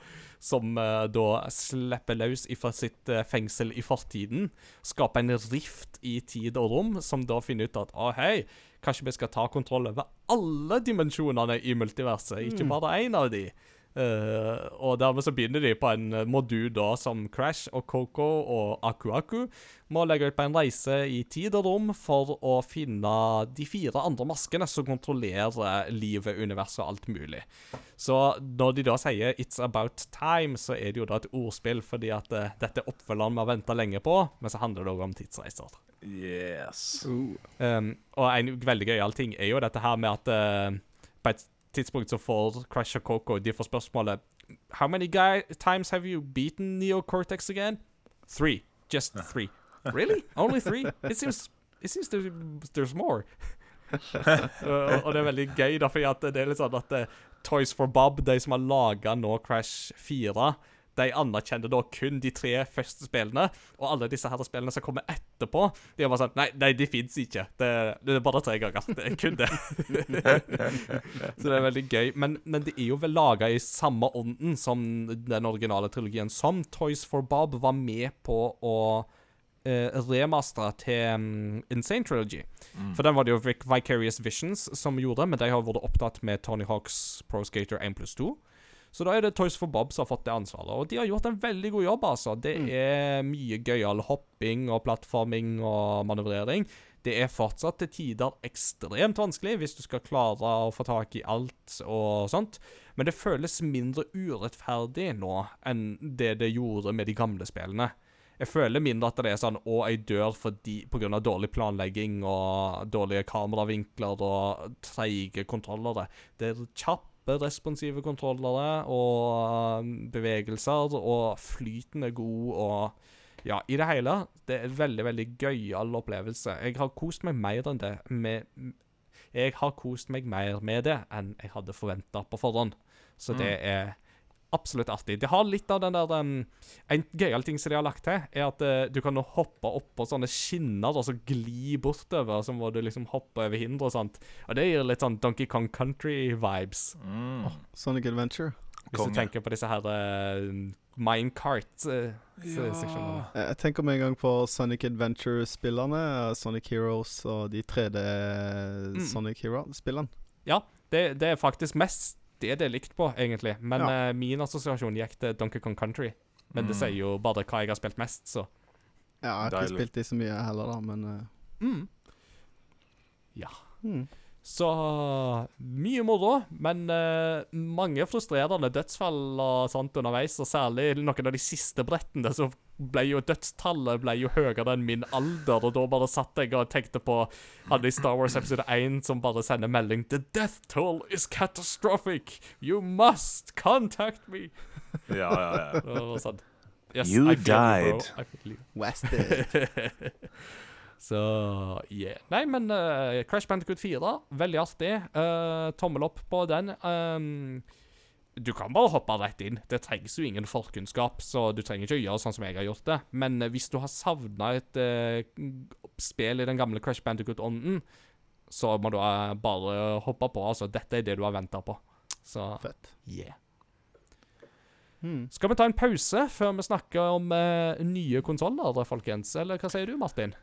som uh, da slipper løs fra sitt fengsel i fortiden. Skaper en rift i tid og rom, som da finner ut at å hei, kanskje vi skal ta kontroll over alle dimensjonene i multiverset, ikke bare én av de. Eh, og dermed så begynner de på en modu modul da som Crash og Coco og Aku Aku må legge ut på en reise i tid og rom for å finne de fire andre maskene som kontrollerer livet, universet og alt mulig. Så når de da sier 'It's about time', så er det jo da et ordspill, fordi at uh, dette er oppfølgeren vi har venta lenge på, men så handler det òg om tidsreiser. Yes. Uh. Um, og en veldig gøyal ting er jo dette her med at uh, på et tidspunkt så får Crash og Coco De får spørsmålet How many guy times have you beaten Neo Cortex again? Three. Just three. Really? Only three? It seems, it seems there, there's more. Uh, og det er veldig gøy, da, fordi det er litt sånn at uh, Toys for Bob, de som har laga nå Crash 4, de anerkjenner da kun de tre første spillene, og alle disse her spillene som kommer etterpå, de er bare sånn Nei, nei de fins ikke. Det, det er bare tre ganger. Det er kun det. Så det er veldig gøy. Men, men det er jo vel laga i samme ånden som den originale trilogien, som Toys for Bob var med på å eh, remastere til um, Insane Trilogy. For den var det jo Vic Vicarious Visions som gjorde, men de har vært opptatt med Tony Hawks Pro Skater 1 pluss 2. Så da er det Toys for Bob som har fått det ansvaret. Og de har gjort en veldig god jobb, altså. Det er mye gøyal hopping og plattforming og manøvrering. Det er fortsatt til tider ekstremt vanskelig hvis du skal klare å få tak i alt og sånt. Men det føles mindre urettferdig nå enn det det gjorde med de gamle spillene. Jeg føler mindre at det er sånn å, jeg dør fordi pga. dårlig planlegging og dårlige kameravinkler og treige kontrollere. Det er kjappe, responsive kontrollere og um, bevegelser, og flyten er god og Ja, i det hele. Det er en veldig, veldig gøyal opplevelse. Jeg har kost meg mer enn det med Jeg har kost meg mer med det enn jeg hadde forventa på forhånd. Så det er absolutt artig. Det har litt av den der um, En gøyal ting som de har lagt til, er at uh, du kan nå hoppe oppå sånne skinner og så gli bortover, som hvor du liksom hopper over hinder og sånt. Og det gir litt sånn Donkey Kong Country-vibes. Mm. Sonic Adventure. Hvis Konge. du tenker på disse her uh, Minecart-seksjonene. Eh, Jeg tenker med en gang på Sonic Adventure-spillerne. eh, Sonic Heroes og de 3D Mm. Sonic Hero-spillene. ja, det, det er faktisk mest det det er likt på, egentlig. Men Ja. uh, min assosiasjon gikk til Donkey Kong Country. Men det Mm. sier jo bare hva jeg har spilt mest, så Ja, jeg har ikke Deilig. spilt de så mye heller, da, men mm. Ja. mm. Så mye moro, men uh, mange frustrerende dødsfall og sånt underveis. Og særlig noen av de siste brettene, så ble jo dødstallet ble jo høyere enn min alder. Og da bare satt jeg og tenkte på alle i Star Wars episode 1 som bare sender melding The death toll is catastrophic. You must contact me. Ja, ja, ja. Og sånn. Yes, You I died. I feel you. Wasted. Så yeah. Nei, men uh, Crash Bandicoot 4, veldig artig. Uh, tommel opp på den. Um, du kan bare hoppe rett inn. Det trengs jo ingen forkunnskap, så du trenger ikke å gjøre sånn som jeg har gjort det. Men uh, hvis du har savna et spill i den gamle Crash Bandicoot-ånden, så må du bare hoppe på. Altså, dette er det du har venta på. Så Fett. yeah. Hmm. Skal vi ta en pause før vi snakker om nye konsoller, folkens? Eller hva sier du, Martin?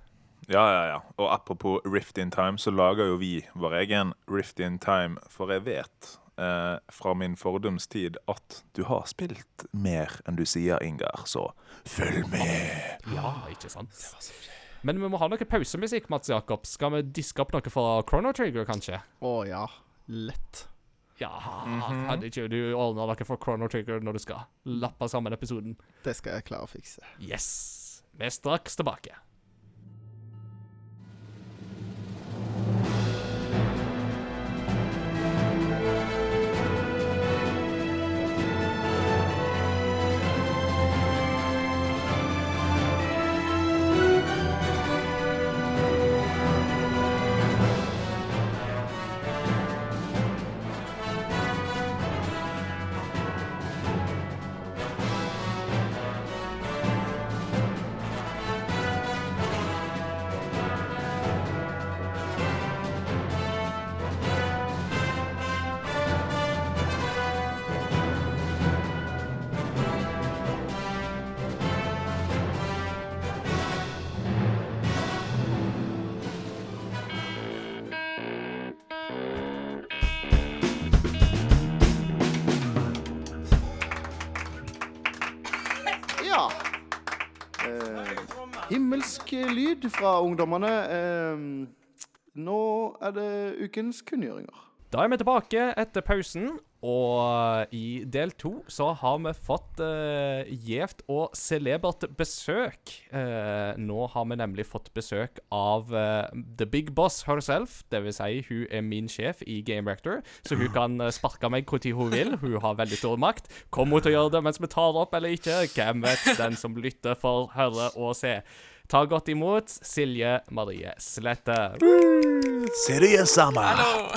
Ja, ja, ja. Og apropos Rift in Time, så lager jo vi vår egen Rift in Time, for jeg vet eh, fra min fordomstid at du har spilt mer enn du sier, Ingar, så følg med! Ja, ikke sant? Men vi må ha noe pausemusikk, Mats Jakob. Skal vi diske opp noe fra Chrono Trigger, kanskje? Å ja. Lett. Ja, hadde ikke du ordna noe for Chrono Trigger når du skal lappe sammen episoden? Det skal jeg klare å fikse. Yes. Vi er straks tilbake. Lyd fra ungdommene. Eh, nå er det ukens kunngjøringer. Da er vi tilbake etter pausen, og i del to så har vi fått uh, gjevt og celebert besøk. Eh, nå har vi nemlig fått besøk av eh, The Big Boss herself. Det vil si, hun er min sjef i Game Rector, så hun kan sparke meg når hun vil. Hun har veldig stor makt. Kommer hun til å gjøre det mens vi tar opp eller ikke? Hvem vet? Den som lytter, får høre og se. Ta godt imot Silje Marie Slette. Sammen! Hallo!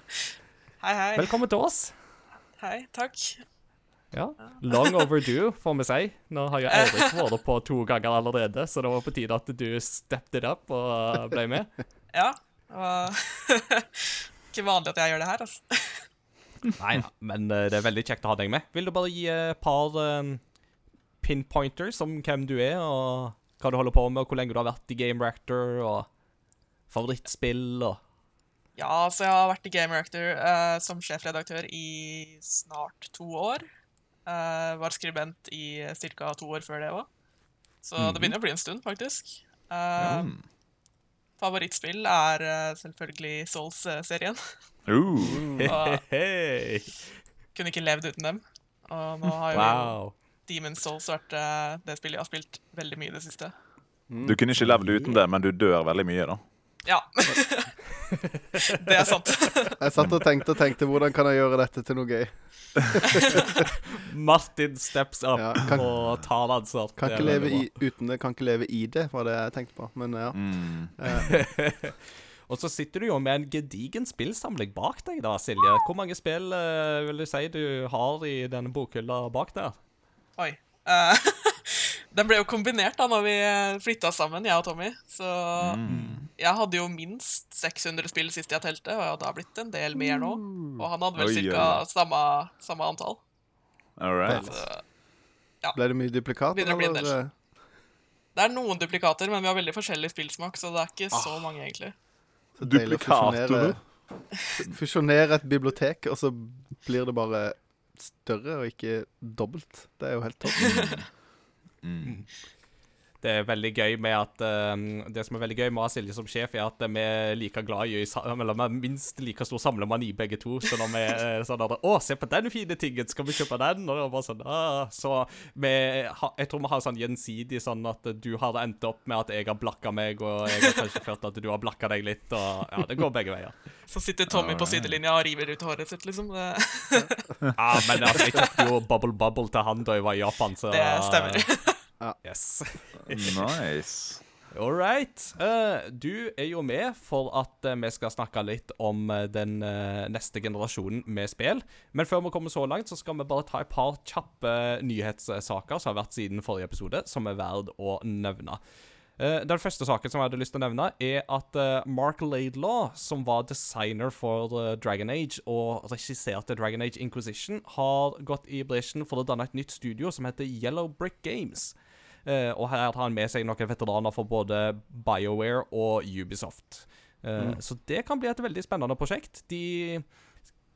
hei, hei. Velkommen til oss. Hei, takk. Ja. Long overdue, får vi si. Nå har jo Eirik vært på to ganger allerede, så det var på tide at du stepped it up og ble med. Ja. Det var ikke vanlig at jeg gjør det her, altså. Nei men eh, det er veldig kjekt å ha deg med. Vil du bare gi et par eh, pinpointers om hvem du er, og hva du holder på med, og hvor lenge du har vært i Game Reactor, og favorittspill, og Ja, så jeg har vært i Game Reactor eh, som sjefredaktør i snart to år. Eh, var skribent i ca. to år før det òg. Så det begynner å bli en stund, faktisk. Eh, Mm. Favorittspill er eh, selvfølgelig Souls-serien. Uh. hey, hey. kunne ikke levd uten dem. Og nå har jo Wow. Demon's Souls vært eh, det spillet jeg har spilt veldig mye i det siste. Du kunne ikke levd uten det, men du dør veldig mye, da. Ja. det er sant. Jeg satt og tenkte og tenkte hvordan kan jeg gjøre dette til noe gøy. Martin steps up Ja, kan- og tar ansvar. Kan ikke leve i, uten det, kan ikke leve i det, var det jeg tenkte på. Men ja. Mm. Og så sitter du jo med en gedigen spillsamling bak deg, da, Silje. Hvor mange spill eh, vil du si du har i denne bokhylla bak der? Oi. Uh, den ble jo kombinert da når vi flytta sammen, jeg og Tommy. Så Mm. jeg hadde jo minst 600 spill sist jeg telte, og det har blitt en del mer nå. Og han hadde vel ca. Samme, samme antall. All right. Så ble det mye duplikater, eller? det er noen duplikater, men vi har veldig forskjellig spillsmak, så det er ikke Ah. så mange, egentlig. Så Duplikater, fusjonere- Fusjonere et bibliotek, og så blir det bare større og ikke dobbelt. Det er jo helt topp. Mm. Det er veldig gøy med at uh, Det som er veldig gøy med å ha Silje som sjef, er at vi er like glad i Eller vi er minst like stor samlemani begge to. Så når vi er sånn at, 'Å, se på den fine tingen, skal vi kjøpe den?' Og det er bare sånn, ah. Så vi jeg tror vi har sånn gjensidig sånn at du har endt opp med at jeg har blakka meg, og jeg har kanskje følt at du har blakka deg litt, og ja, det går begge veier. Så sitter Tommy på sidelinja og river ut håret sitt, liksom. Ja, men altså, jeg kjøpte jo Bubble Bubble til han da jeg var i Japan, så det stemmer. Yes. Nice. All right. Eh, du er jo med for at eh, vi skal snakke litt om eh, den neste generasjonen med spill. Men før vi kommer så langt, så skal vi bare ta et par kjappe nyhetssaker som har vært siden forrige episode, som er verd å nevne. Eh, den første saken som jeg hadde lyst til å nevne, er at Mark Laidlaw, som var designer for Dragon Age og regisserte Dragon Age Inquisition, har gått i bresjen for å danne et nytt studio som heter Yellow Brick Games. Eh, og her tar han med seg noen veteraner for både BioWare og Ubisoft. Mm. Så det kan bli et veldig spennende prosjekt. De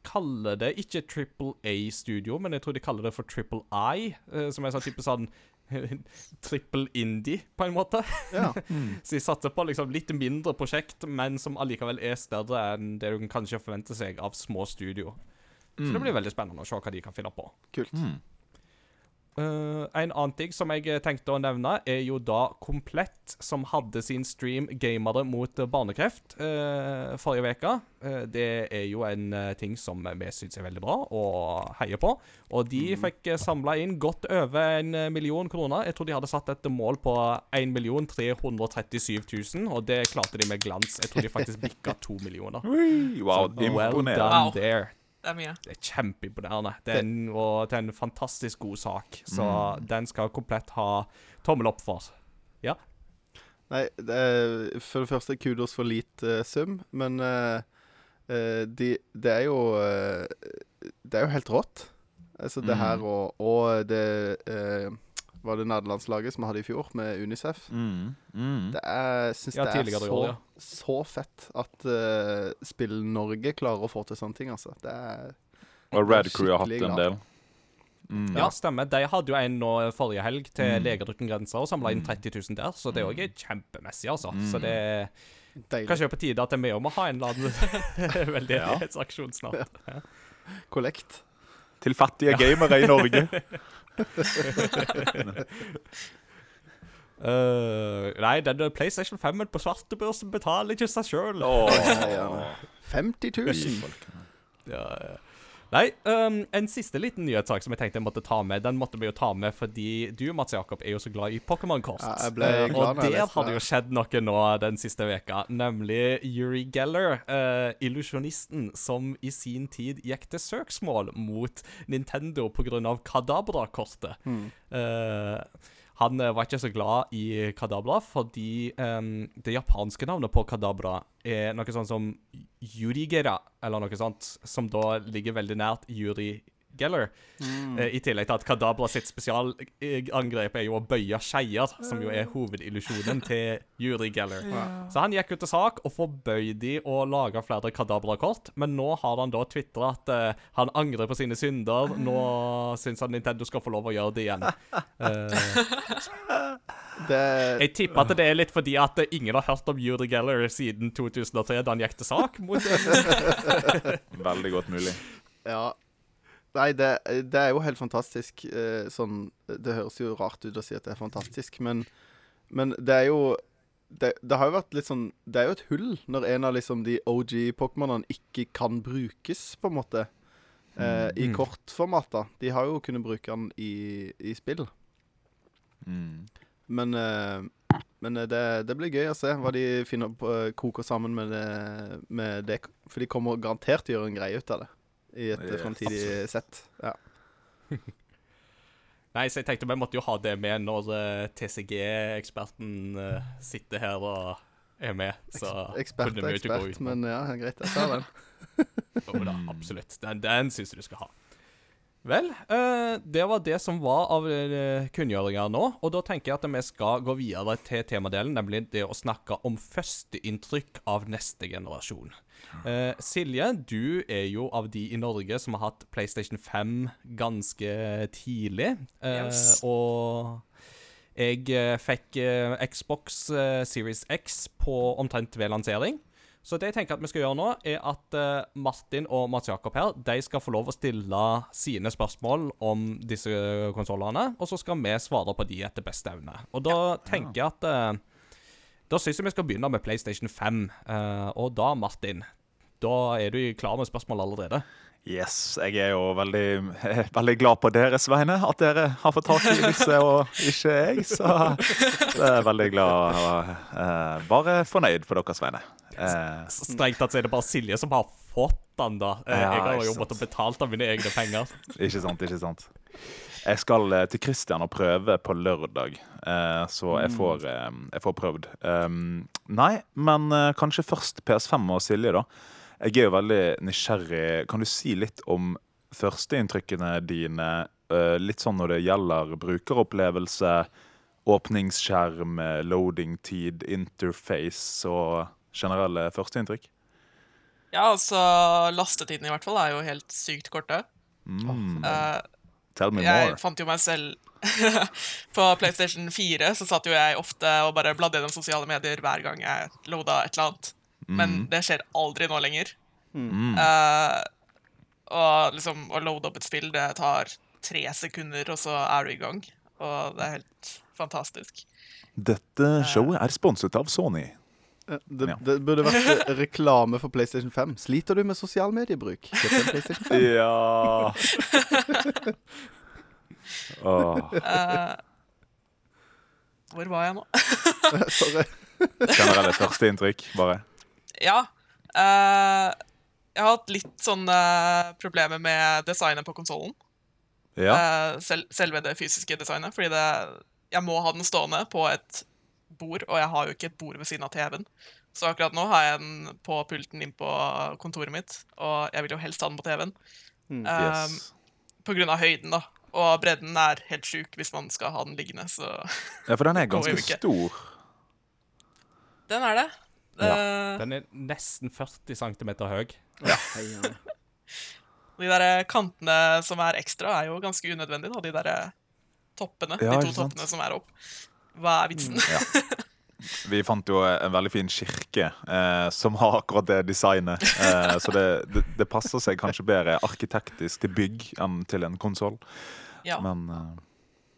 kaller det ikke Triple A-studio, men jeg tror de kaller det for Triple I, eh, som er sånn type sånn trippel indie, på en måte. Ja. Så de satser på liksom litt mindre prosjekt, men som allikevel er større enn det du kan kanskje forvente seg av små studio. Så det blir veldig spennende å se hva de kan finne på. Kult. Mm. Eh, en annen ting som jeg tenkte å nevne, er jo da Komplett, som hadde sin stream 'Gamere mot barnekreft' uh, forrige uke. Uh, det er jo en eh, ting som vi syns er veldig bra og heier på. Og de fikk uh, samla inn godt over en eh, million kroner. Jeg tror de hadde satt et mål på 1 337 000, og det klarte de med glans. Jeg tror de faktisk bikka to millioner. Wow, Så well imponerende. done there. Det er mye. Det er kjempeimponerende. Det er en, og det er en fantastisk god sak. Så den skal komplett ha tommel opp for. Ja. Nei, det er, for det første kudos for lite sum, men uh, uh, de, det er jo eh, Det er jo helt rått. Altså det her og, og det eh, var det nederlandslaget som vi hadde i fjor, med Unicef. Mm. Mm. Det er, synes Ja, det er så, år, ja. så fett at uh, Spill-Norge klarer å få til sånne ting, altså. Det er Og Red Crew har hatt en del. Mm. Ja, stemmer. De hadde jo en nå forrige helg til Mm. Leger uten grenser og samla inn 30 000 der, så det òg er kjempemessig, altså. Så det er deilig. kanskje på tide at vi òg må ha en eller annen veldedighetsaksjon snart. Kollekt. Til fattige gamere i Norge. Eh, nei, den PlayStation 5-en på svartebørsen betaler ikke seg sjøl. Åh. 50 000. Ja, ja. Nei, um, en siste liten nyhetssak som jeg tenkte jeg måtte ta med. Den måtte vi jo ta med fordi du, Mats Jakob, er jo så glad i Pokémon-kort. Ja, jeg ble Eh, glad og når jeg der har det jo skjedd noe nå den siste veka, nemlig Yuri Geller, uh, illusjonisten som i sin tid gikk til søksmål mot Nintendo pga. Kadabra-kortet. Hmm. Eh, han eh, var ikke så glad i Kadabra fordi um, det japanske navnet på Kadabra er noe sånn som Yurigera, eller noe sånt, som da ligger veldig nært Yuri Geller. Eh, I tillegg til at Kadabra sitt spesialangrep er jo å bøye skeier, som jo er hovedillusjonen til Juri Geller. Så han gikk ut til sak og forbøyde de å lage flere Kadabra-kort, men nå har han da tvitra at uh, han angrer på sine synder. Nå syns han Nintendo skal få lov å gjøre det igjen. Uh, Det jeg tipper at det er litt fordi at ingen har hørt om Juri Geller siden 2003, da han gikk til sak mot Veldig godt mulig. Ja. Nei, det, det er jo helt fantastisk. eh, sånn Det høres jo rart ut å si at det er fantastisk, men, men det er jo det, det har jo vært litt sånn Det er jo et hull når en av liksom de OG-pokémonene ikke kan brukes, på en måte. Eh, I Mm. kortformat, da. De har jo kunnet bruke den i, i spill. Mm. Men, eh, men eh, det, det blir gøy å se hva de finner på, eh, koker sammen med det, med det. For de kommer garantert til å gjøre en greie ut av det i et eh, fremtidig sett. Ja. Nei, så jeg tenkte vi måtte jo ha det med når uh, TCG-eksperten uh, sitter her og er med. Så Ekspert er ekspert, men ja, greit. Jeg tar den. Jo da, absolutt. Den, den syns jeg du skal ha. Vel, eh, det var det som var av uh, kunngjøringer nå. Og da tenker jeg at vi skal gå videre til temadelen, nemlig det å snakke om førsteinntrykk av neste generasjon. Eh, Silje, du er jo av de i Norge som har hatt PlayStation 5 ganske tidlig. Eh, Yes. Og jeg eh, fikk eh, Xbox eh, Series X på omtrent ved lansering. Så det jeg tenker at vi skal gjøre nå, er at eh, Martin og Mats Jakob her De skal få lov å stille sine spørsmål om disse konsollene, og så skal vi svare på de etter beste evne. Og da tenker jeg at eh, Da syns jeg vi skal begynne med PlayStation 5. eh, og da, Martin, da er du klar med spørsmål allerede? Yes, jeg er jo veldig, veldig glad på deres vegne at dere har fått tak i disse, og ikke jeg. Så jeg er veldig glad og eh, bare fornøyd på deres vegne. Eh, Strengt tatt er det bare Silje som har fått den, da. Eh, Ja, jeg har jo måttet betalt av mine egne penger. ikke sant, ikke sant. Jeg skal eh, til Christian og prøve på lørdag, eh, så jeg får, eh, jeg får prøvd. Um, nei, men kanskje først PS5 og Silje, da. Jeg er jo veldig nysgjerrig. Kan du si litt om førsteinntrykkene dine? litt sånn når det gjelder brukeropplevelse, åpningsskjerm, loading-tid, interface og generelle førsteinntrykk? Ja, altså Lastetiden i hvert fall er jo helt sykt korte. Mm. Uh, Tell me jeg more. fant jo meg selv På PlayStation 4 så satt jo jeg ofte og bare bladde gjennom sosiale medier hver gang jeg loada et eller annet. Men det skjer aldri nå lenger. Mm. Uh, og liksom å loade opp et spill, det tar tre sekunder, og så er du i gang. Og det er helt fantastisk. Dette showet er sponset av Sony. Ja, Det, Ja. det burde vært eh, reklame for PlayStation 5. Sliter du med sosial mediebruk? PlayStation 5. Ja oh. uh, hvor var jeg nå? Sorry. Generelle førsteinntrykk, bare. Ja. Uh, jeg har hatt litt sånne problemer med designet på konsollen. Ja. Uh, sel selve det fysiske designet. Fordi det, jeg må ha den stående på et bord, og jeg har jo ikke et bord ved siden av TV-en. Så akkurat nå har jeg den på pulten inn på kontoret mitt, og jeg vil jo helst ha den på TV-en. Mm. Um, på grunn av høyden, da. Og bredden er helt sjuk hvis man skal ha den liggende, så Ja, for den er ganske stor. Den er det. Eh, Den er nesten 40 cm høy. Ja. De der kantene som er ekstra, er jo ganske unødvendige, da. De der toppene. Ja, de to toppene som er opp. Hva er vitsen? Vi fant jo en veldig fin kirke eh, som har akkurat det designet. Eh, så det, det, det passer seg kanskje bedre arkitektisk til bygg enn til en konsoll. ja. Men eh,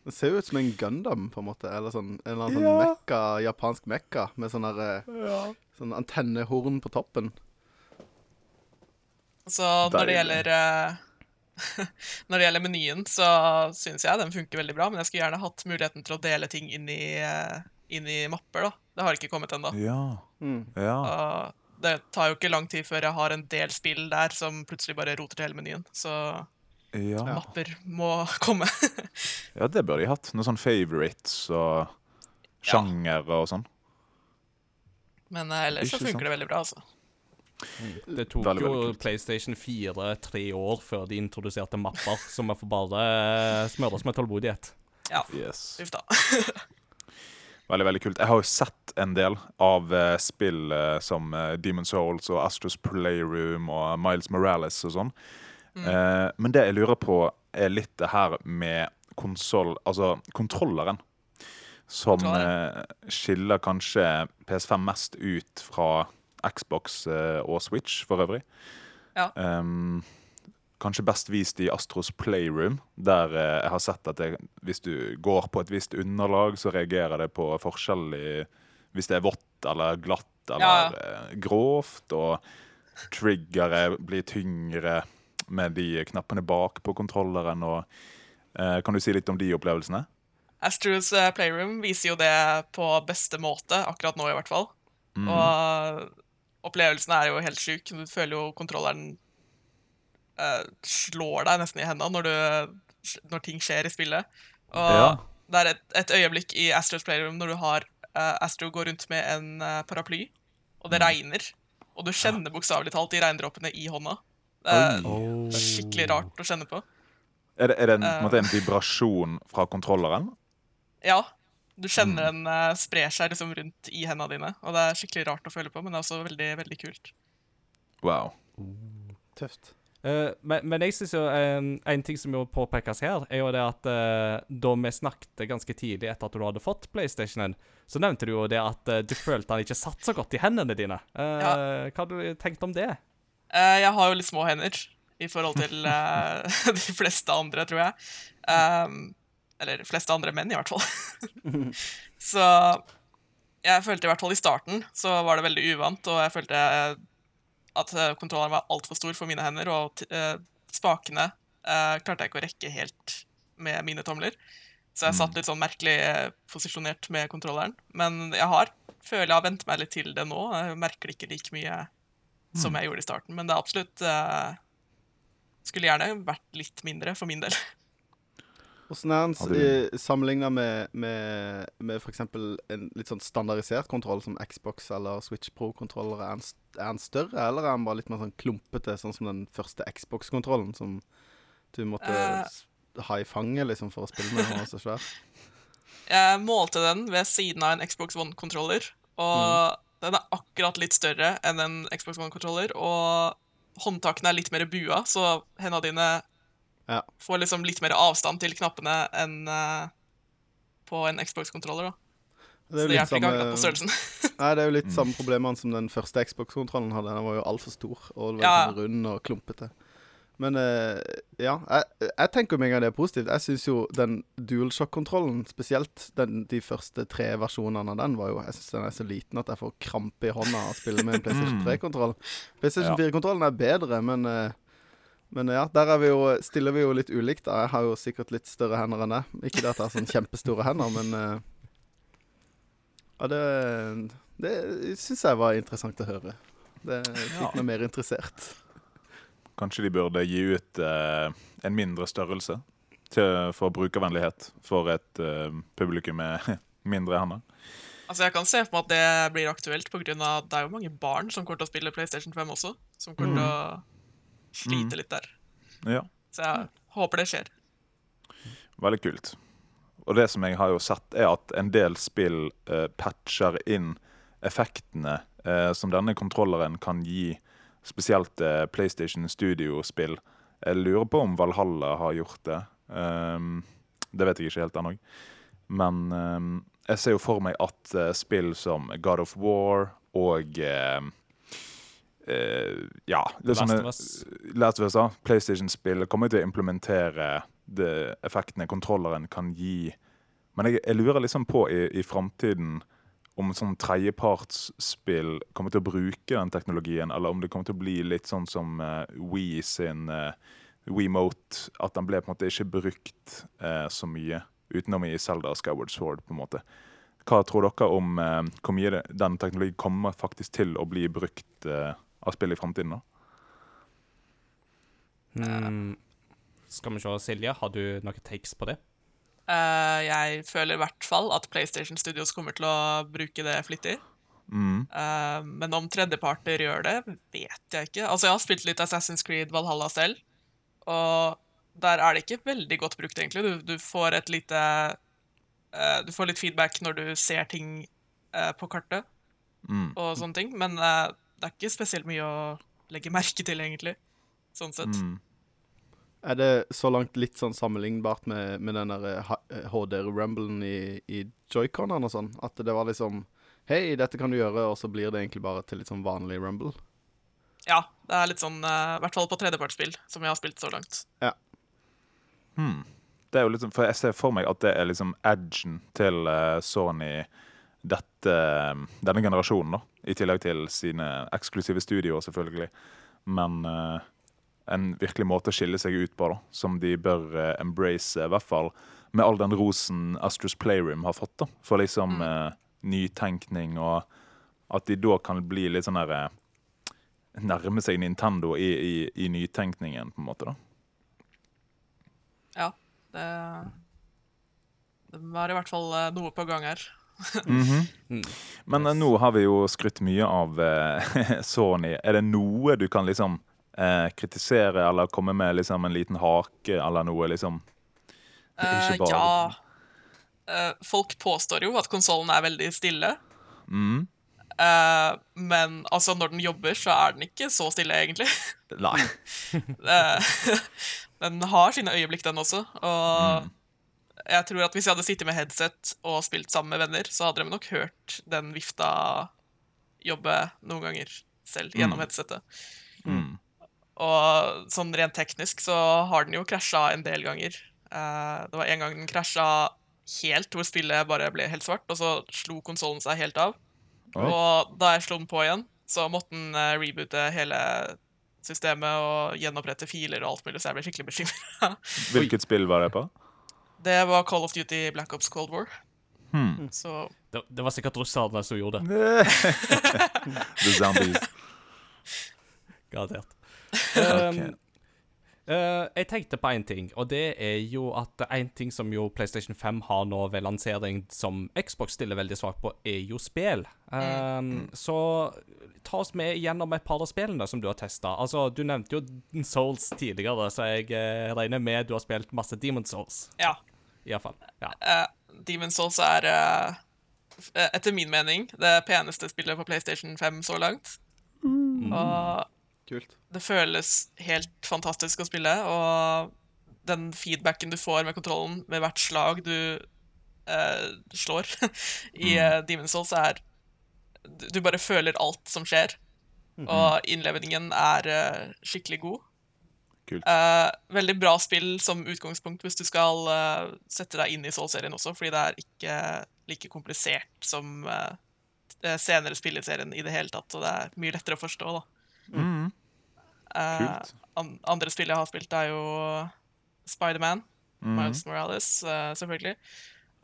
Det ser jo ut som en Gundam, på en måte. Eller sånn, en eller annen sånn Ja. mekka, japansk mekka med sånn der, eh, sånn antennehorn på toppen. Så når det gjelder eh, Når det gjelder menyen, så syns jeg den funker veldig bra, men jeg skulle gjerne hatt muligheten til å dele ting inn i, eh, inn i mapper, da. Det har ikke kommet ennå. Ja. Mm. ja. Det tar jo ikke lang tid før jeg har en del spill der som plutselig bare roter til hele menyen. Så Ja. mapper må komme. ja, det burde de hatt. Noen sånn favorites og sjangere og sånn. Men eh, ellers så funker sånn. det veldig bra, altså. Det tok Veldig, jo veldig kult. PlayStation 4 tre år før de introduserte mapper, så vi får bare smøre oss med tålmodighet. Ja, Yes. uff da. Veldig, veldig kult. Jeg har jo sett en del av uh, spill uh, som uh, Demon's Souls og Astros Playroom og Miles Morales og sånn. Eh, men det jeg lurer på, er litt det her med konsoll Altså kontrolleren. Som skiller kanskje PS5 mest ut fra Xbox eh, og Switch for øvrig. Ja. Um, kanskje best vist i Astros Playroom, der eh, jeg har sett at det, hvis du går på et visst underlag, så reagerer det på forskjell i hvis det er vått eller glatt eller eh, grovt, og triggeret blir tyngre med de knappene bak på kontrolleren. Og, eh, kan du si litt om de opplevelsene? Astros Playroom viser jo det på beste måte, akkurat nå i hvert fall. Mm. Og opplevelsen er jo helt sjuk. Du føler jo kontrolleren uh, slår deg nesten i hendene når, du, når ting skjer i spillet. Og Ja. det er et, et øyeblikk i Astros Playroom når du har uh, Astro går rundt med en uh, paraply, og det regner. Og du kjenner bokstavelig talt de regndråpene i hånda. Det er Oi. skikkelig rart å kjenne på. Er det, er det en, en, måte en vibrasjon fra kontrolleren? Ja. Du kjenner den uh, sprer seg liksom rundt i hendene dine, og det er skikkelig rart å føle på, men det er også veldig, veldig kult. Wow. Tøft. Uh, men, men jeg synes jo en, en ting som må påpekes her, er jo det at uh, da vi snakket ganske tidlig etter at du hadde fått PlayStationen, så nevnte du jo det at du følte han ikke satt så godt i hendene dine. Eh, Ja. Hva har du tenkt om det? Eh, jeg har jo litt små hender i forhold til de fleste andre, tror jeg. Um, eller de fleste andre menn, i hvert fall. så jeg følte i hvert fall i starten så var det veldig uvant, og jeg følte at kontrolleren var altfor stor for mine hender, og eh, spakene uh, klarte jeg ikke å rekke helt med mine tomler. Så jeg satt litt sånn merkelig eh, posisjonert med kontrolleren. Men jeg har, føler jeg har vent meg litt til det nå. Jeg merker det ikke like mye som jeg gjorde i starten. Men det er absolutt uh, Skulle gjerne vært litt mindre for min del. Åssen er den du- sammenligna med, med, med f.eks. en litt sånn standardisert kontroll som Xbox eller Switch Pro-kontroller? Er, er den større, eller er den bare litt mer sånn klumpete, sånn som den første Xbox-kontrollen som du måtte uh... ha i fanget liksom for å spille med? Den var så svær. Jeg målte den ved siden av en Xbox One-kontroller, og den er akkurat litt større enn en Xbox One-kontroller, og håndtakene er litt mer bua, så hendene dine Ja. får liksom litt mer avstand til knappene enn uh, på en Xbox-kontroller, da. Det er det samme-. Nei, det er jo litt Mm. samme problemene som den første Xbox-kontrollen hadde. Den var jo altfor stor og Ja. sånn rund og klumpete. Men uh, ja, jeg, jeg tenker med en gang det er positivt. Jeg syns jo den DualShock-kontrollen, spesielt den, de første tre versjonene av den, var jo Jeg syns den er så liten at jeg får krampe i hånda av å spille med en PlayStation Mm. 3-kontroll. PlayStation 4-kontrollen er bedre, men eh, men ja, der er vi jo, stiller vi jo litt ulikt. Jeg har jo sikkert litt større hender enn deg. Ikke det at jeg har sånn kjempestore hender, men eh, Ja, det, det syns jeg var interessant å høre. Det fikk Ja. meg mer interessert. Kanskje de burde gi ut eh, en mindre størrelse til, for brukervennlighet for et eh, publikum med mindre hender. Altså, jeg kan se for meg at det blir aktuelt, på grunn av at det er jo mange barn som kommer til å spille PlayStation 5 også, som kommer til å slite litt der. Ja, Så jeg håper det skjer. veldig kult. Og det som jeg har jo sett, er at en del spill eh, patcher inn effektene eh, som denne kontrolleren kan gi, spesielt eh, PlayStation Studio-spill. Jeg lurer på om Valhalla har gjort det. Um, det vet jeg ikke helt ennå. Men um, jeg ser jo for meg at eh, spill som God of War og eh, eh, Ja, litt Last of Us. Last of Us. PlayStation-spill kommer til å implementere de effektene kontrolleren kan gi. Men jeg, jeg lurer liksom på i, i framtiden om sånn tredjepartsspill kommer til å bruke den teknologien, eller om det kommer til å bli litt sånn som uh, We sin uh, WeMote, at den ble på en måte ikke brukt uh, så mye utenom i Zelda og Skyward Sword. på en måte. Hva tror dere om uh, hvor mye den teknologien kommer faktisk til å bli brukt eh, av spill i framtiden? da? Mm. Skal vi se, Silje, har du noen takes på det? Uh, jeg føler i hvert fall at PlayStation Studios kommer til å bruke det flittig. Mm. Uh, men om tredjeparter gjør det, vet jeg ikke. Altså, Jeg har spilt litt Assassin's Creed Valhalla selv, og der er det ikke veldig godt brukt, egentlig. Du, du får et lite uh, Du får litt feedback når du ser ting på kartet Mm. og sånne ting, men det er ikke spesielt mye å legge merke til, egentlig. Sånn sett. Mm. Er det så langt litt sånn sammenlignbart med, med den der eh, ha- eh, HDR-rumblen i, i joyconene og sånn? At det var liksom Hei, dette kan du gjøre, og så blir det egentlig bare til litt sånn vanlig rumble? Ja, det er litt sånn, I i hvert fall på tredjepartsspill, som jeg har spilt så langt. Hmm. Det er jo liksom, for Jeg ser for meg at det er liksom edgen til uh, Sony dette, denne generasjonen, da. I tillegg til sine eksklusive studioer, selvfølgelig. Men uh, en virkelig måte å skille seg ut på, da. Som de bør uh, embrace, i hvert fall med all den rosen Astros Playroom har fått. da. For liksom uh, nytenkning, og at de da kan bli litt sånn der eh, Nærme seg Nintendo i, i, i nytenkningen, på en måte. da. Ja, det Det var i hvert fall noe på gang her. Mhm. Mm. Men yes. nå har vi jo skrytt mye av eh, Sony. Er det noe du kan liksom eh, kritisere eller komme med liksom en liten hake eller noe, liksom? Eh, Ikke bare- ja Uh, Folk påstår jo at konsollen er veldig stille. Mm. Uh, men altså, når den jobber, så er den ikke så stille, egentlig. Nei. uh, den har sine øyeblikk, den også. Og jeg tror at hvis jeg hadde sittet med headset og spilt sammen med venner, så hadde de nok hørt den vifta jobbe noen ganger selv gjennom Mm. headsetet. Mm. Og sånn rent teknisk så har den jo krasja en del ganger. Uh, det var en gang den krasja helt, hvor spillet bare ble helt svart, og så slo konsollen seg helt av. Oi. Og da jeg slo den på igjen, så måtte den uh, reboote hele systemet og gjenopprette filer og alt mulig, så jeg ble skikkelig bekymra. Hvilket spill var det på? Det var Call of Duty Black Ops Cold War. Hmm. Så Det, det var sikkert russerne som gjorde det. The Zombies. Garantert. Um, Uh, jeg tenkte på én ting, og det er jo at en ting som jo PlayStation 5 har nå ved lansering som Xbox stiller veldig svakt på, er jo spill. Um, Så ta oss med gjennom et par av spillene som du har testa. Altså, du nevnte jo Souls tidligere, så jeg uh, regner med du har spilt masse Demon Souls. ja. Iallfall. Ja. Uh, Demon's Souls er uh, eh, etter min mening det peneste spillet på PlayStation 5 så langt. Og Kult. det føles helt fantastisk å spille, og den feedbacken du får med kontrollen med hvert slag du uh, slår i uh, Demon's Souls, er du, bare føler alt som skjer. Og innlevningen er uh, skikkelig god. Kult. Eh, veldig bra spill som utgangspunkt hvis du skal uh, sette deg inn i Soul-serien også, fordi det er ikke like komplisert som uh, senere spill i serien i det hele tatt, og det er mye lettere å forstå, da. Mm. Eh, an andre spill jeg har spilt, er jo Spiderman, Mm. Miles Morales, eh, selvfølgelig.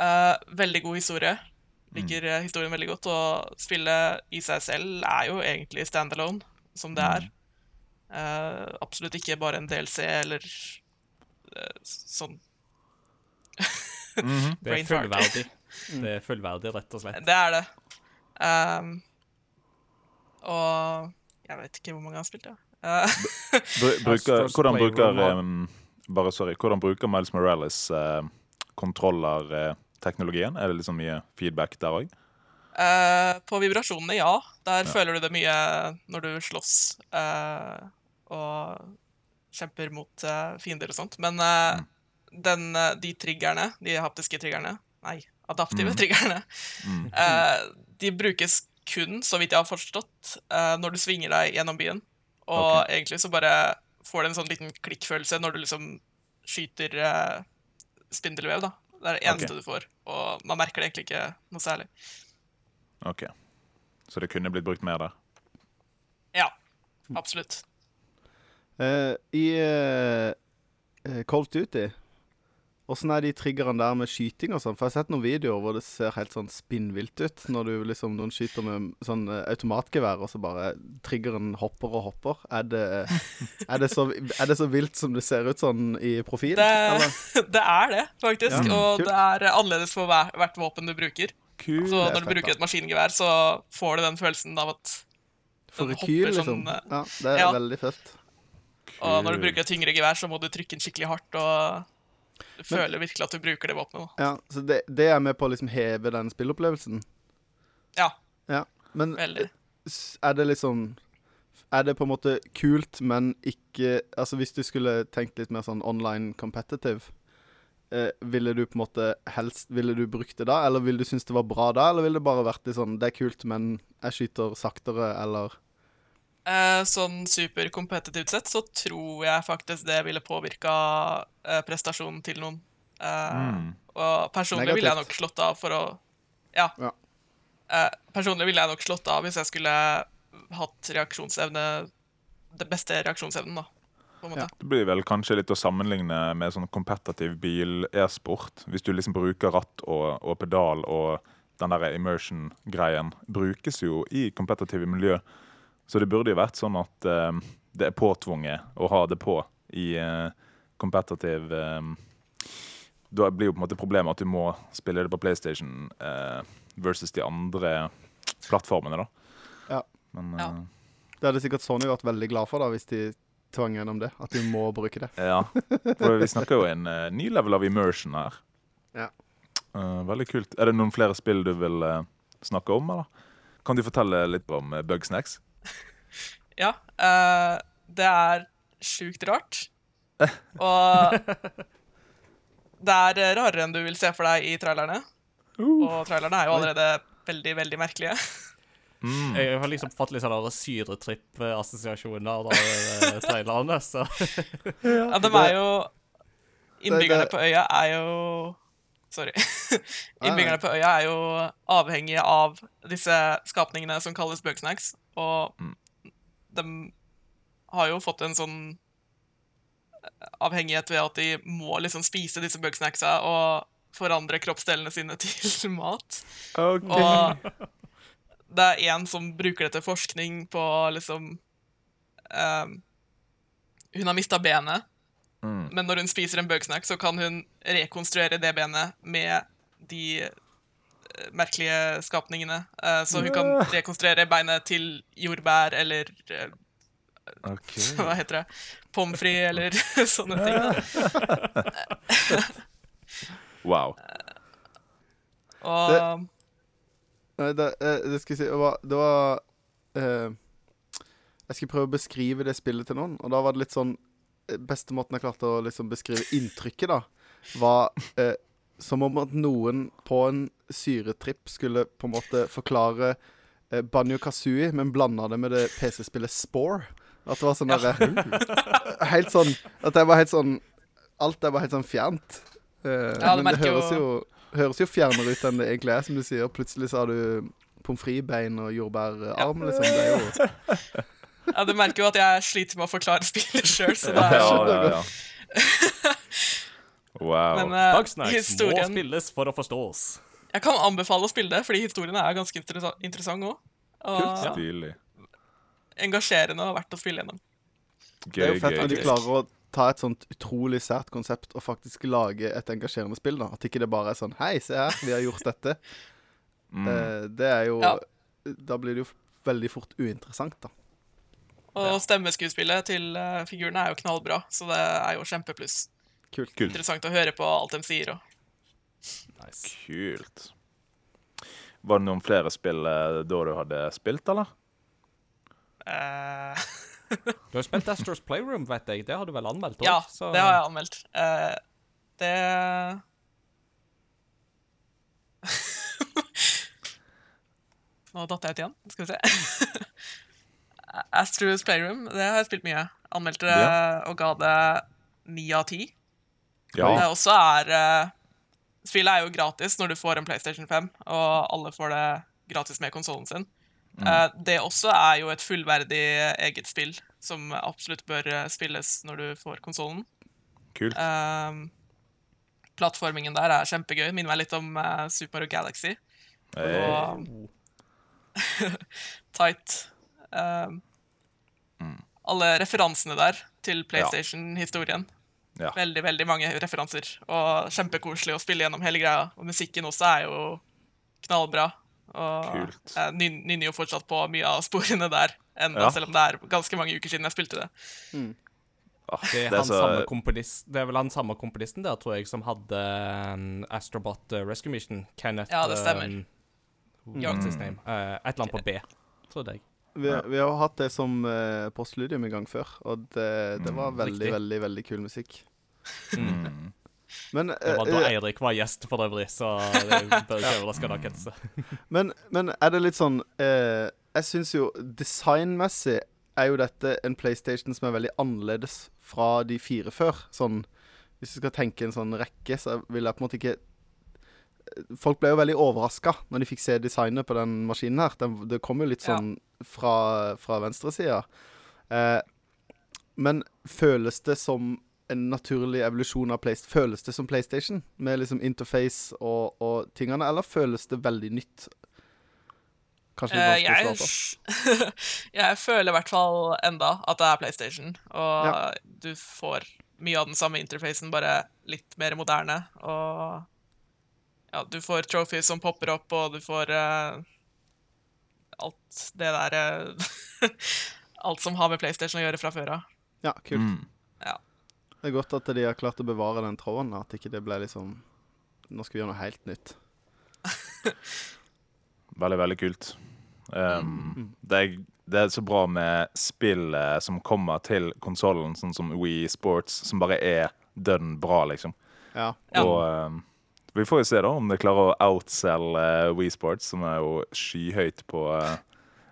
Eh, veldig god historie. Liker eh, historien veldig godt, og spillet i seg selv er jo egentlig standalone, som det er. Eh, absolutt ikke bare en DLC eller uh, sånn. Mhm. Det er fullverdig. Det er fullverdig, rett og slett. Det er det. Um, og jeg vet ikke hvor mange jeg har spilt, ja. Eh, Bruker, hvordan bruker um, Bare sorry, hvordan bruker Miles Morales uh, kontrollerteknologien? Er det liksom mye feedback der òg? Uh, på vibrasjonene, ja. Der føler du det mye når du slåss eh, og kjemper mot eh, fiender og sånt. Men eh, den, eh, de triggerne, de haptiske triggerne Nei, adaptive triggerne, Mm. de brukes kun, så vidt jeg har forstått, når du svinger deg gjennom byen. Og okay. egentlig så bare får du en sånn liten klikkfølelse når du liksom skyter spindelvev, da. Det er det eneste okay. du får. Og man merker det egentlig ikke noe særlig. OK. Så det kunne blitt brukt mer der? Ja, absolutt. Eh, I uh, Cold Duty. Åssen er de triggerne der med skyting og sånn? For jeg har sett noen videoer hvor det ser helt sånn spinnvilt ut. Når du liksom noen skyter med sånn eh, automatgevær, og så bare triggeren hopper og hopper. Er det, er det, så, er det så vilt som det ser ut sånn i profil? Det, det er det, faktisk. Ja, og kult. det er annerledes for hver, hvert våpen du bruker. Kul, Så når du fett, bruker et maskingevær, så får du den følelsen av at For rekyl, hopper liksom. sånn, eh, Ja, det er ja. veldig fett. Og når du bruker et tyngre gevær, så må du trykke den skikkelig hardt, og du føler virkelig at du bruker det våpenet. da. Ja, Så det, det er med på å liksom heve den spillopplevelsen? Ja, Ja. Men veldig. er det liksom Er det på en måte kult, men ikke Altså hvis du skulle tenkt litt mer sånn online competitive, eh, ville du på en måte helst Ville du brukt det da, eller ville du synes det var bra da, eller ville det bare vært litt sånn Det er kult, men jeg skyter saktere, eller sånn superkompetitivt sett så tror jeg faktisk det ville påvirka eh, prestasjonen til noen. Eh, Mm. Og personlig ville jeg nok slått av for å Ja. Ja. Eh, personlig ville jeg nok slått av hvis jeg skulle hatt reaksjonsevne Det beste reaksjonsevnen, da. Ja. Det blir vel kanskje litt å sammenligne med sånn kompetativ bil-e-sport. Hvis du liksom bruker ratt og, og pedal og den der immersion-greien brukes jo i kompetitive miljø. Så det burde jo vært sånn at eh, det er påtvunget å ha det på i uh, competitive eh, Da blir jo på en måte problemet at du må spille det på PlayStation uh, versus de andre plattformene, da. Ja. Men Ja. eh, Det hadde sikkert Sony vært veldig glad for, da, hvis de tvang gjennom det. At de må bruke det. Ja, for vi snakker jo en ny level av immersion her. Ja. Eh, veldig kult. Er det noen flere spill du vil snakke om, eller? Kan du fortelle litt om uh, Bugsnacks? Ja. Uh, det er sjukt rart. Og det er eh, rarere enn du vil se for deg i trailerne. Og trailerne er jo allerede veldig, veldig merkelige. Mm. Jeg har liksom fått litt sånn syretripp-assosiasjoner av eh, trailerne, så Ja, de er jo Innbyggerne på øya er jo Sorry. Innbyggerne på øya er jo avhengige av disse skapningene som kalles bugsnacks, og Mm. de har jo fått en sånn avhengighet ved at de må liksom spise disse bugsnacksa og forandre kroppsdelene sine til mat. Og det er en som bruker det til forskning på liksom um, Hun har mista benet, Mm. men når hun spiser en bugsnack, så kan hun rekonstruere det benet med de eh, merkelige skapningene. Eh, så hun kan rekonstruere beinet til jordbær eller okay. Hva heter det? Pommes frites eller sånne ting. Wow. Og det, eh, det skal jeg si Det var, det eh, Jeg skulle prøve å beskrive det spillet til noen, og da var det litt sånn eh, Beste måten jeg klarte å liksom beskrive inntrykket, da, var eh, som om at noen på en syretripp skulle på en måte forklare eh, Banjo Kazooie, men blanda det med det PC-spillet Spore. At det var sånn derre Helt sånn At det var helt sånn Alt der var helt sånn fjernt. Eh, Ja, det men det høres jo- høres jo fjernere ut enn det egentlig er, som du sier. Plutselig så har du pommes frites-bein og jordbærarm, liksom. Det er jo ja, du merker jo at jeg sliter med å forklare spillet sjøl, så det er Ja, ja, ja. Wow. Men eh, Bugsnacks må spilles for å forstås. Jeg kan anbefale å spille det, fordi historien er ganske interessant òg. Og. Stilig. engasjerende og verdt å spille gjennom. Det er jo fett gøy. når de klarer å ta et sånt utrolig sært konsept og faktisk lage et engasjerende spill. da At ikke det bare er sånn Hei, se her, vi har gjort dette. Mm. Uh, det er jo Ja. Da blir det jo veldig fort uinteressant, da. Og stemmeskuespillet til uh, figurene er jo knallbra, så det er jo kjempepluss. Kult. Kult. Interessant å høre på alt de sier. Også. Nice. Kult. Var det noen flere spill eh, da du hadde spilt, eller? Uh... Du har spilt Astros Playroom, vet jeg. Det har du vel anmeldt òg? ja, det har jeg anmeldt. Uh, det Nå datt jeg ut igjen. Skal vi se. Astros Playroom, det har jeg spilt mye. Anmeldte det Ja. og ga det ni av ti. Ja. Det også er uh, Spillet er jo gratis når du får en PlayStation 5, og alle får det gratis med konsollen sin. Eh, det også er jo et fullverdig eget spill som absolutt bør eh, spilles når du får konsollen. Kult. Um, plattformingen der er kjempegøy. Minner meg litt om uh, Super Mario Galaxy. Hey. Og tight. Um, Alle referansene der til PlayStation-historien. Ja. Veldig, veldig mange referanser. Og kjempekoselig å spille gjennom hele greia. Og musikken også er jo knallbra. Og Kult. jeg nynner jo fortsatt på mye av sporene der enda, Ja. selv om det er ganske mange uker siden jeg spilte det. Ah, Det er, det er så samme det er vel han samme komponisten der, tror jeg, som hadde um, Astrobot uh, Rescue Mission. Kenneth Ja, det stemmer. Um, mm. name? Uh, et eller annet på B, trodde jeg. Vi, vi har hatt det som uh, postludium en gang før, og det, det var Mm, veldig, riktig. veldig veldig kul musikk. mm. Men, Det var eh, da eh, Eirik var gjest, for øvrig, så det bør ikke overraske dere. altså. men, men er det litt sånn uh, Jeg syns jo designmessig er jo dette en PlayStation som er veldig annerledes fra de fire før. Sånn Hvis du skal tenke en sånn rekke, så vil jeg på en måte ikke Folk ble jo veldig overraska når de fikk se designet på den maskinen her. Den, det kom jo litt Ja. sånn fra, fra venstresida. Eh, men føles det som en naturlig evolusjon av PlayStation? Føles det som PlayStation, med liksom interface og, og tingene, eller føles det veldig nytt? Kanskje litt Eh, vanskelig å svare på. jeg føler i hvert fall enda at det er PlayStation. Og Ja. du får mye av den samme interfacen, bare litt mer moderne. Og ja, du får trophies som popper opp, og du får uh, alt det der eh, Alt som har med PlayStation å gjøre fra før av. Ja, kult. Mm. Det er godt at de har klart å bevare den tråden, at ikke det ble liksom Nå skal vi gjøre noe helt nytt. Veldig, veldig kult. Um, det, er, det er så bra med spill eh, som kommer til konsollen, sånn som Wii Sports, som bare er dønn bra, liksom. Ja. Ja. Og um, vi får jo se da om det klarer å outselge uh, Wii Sports, som er jo skyhøyt på uh,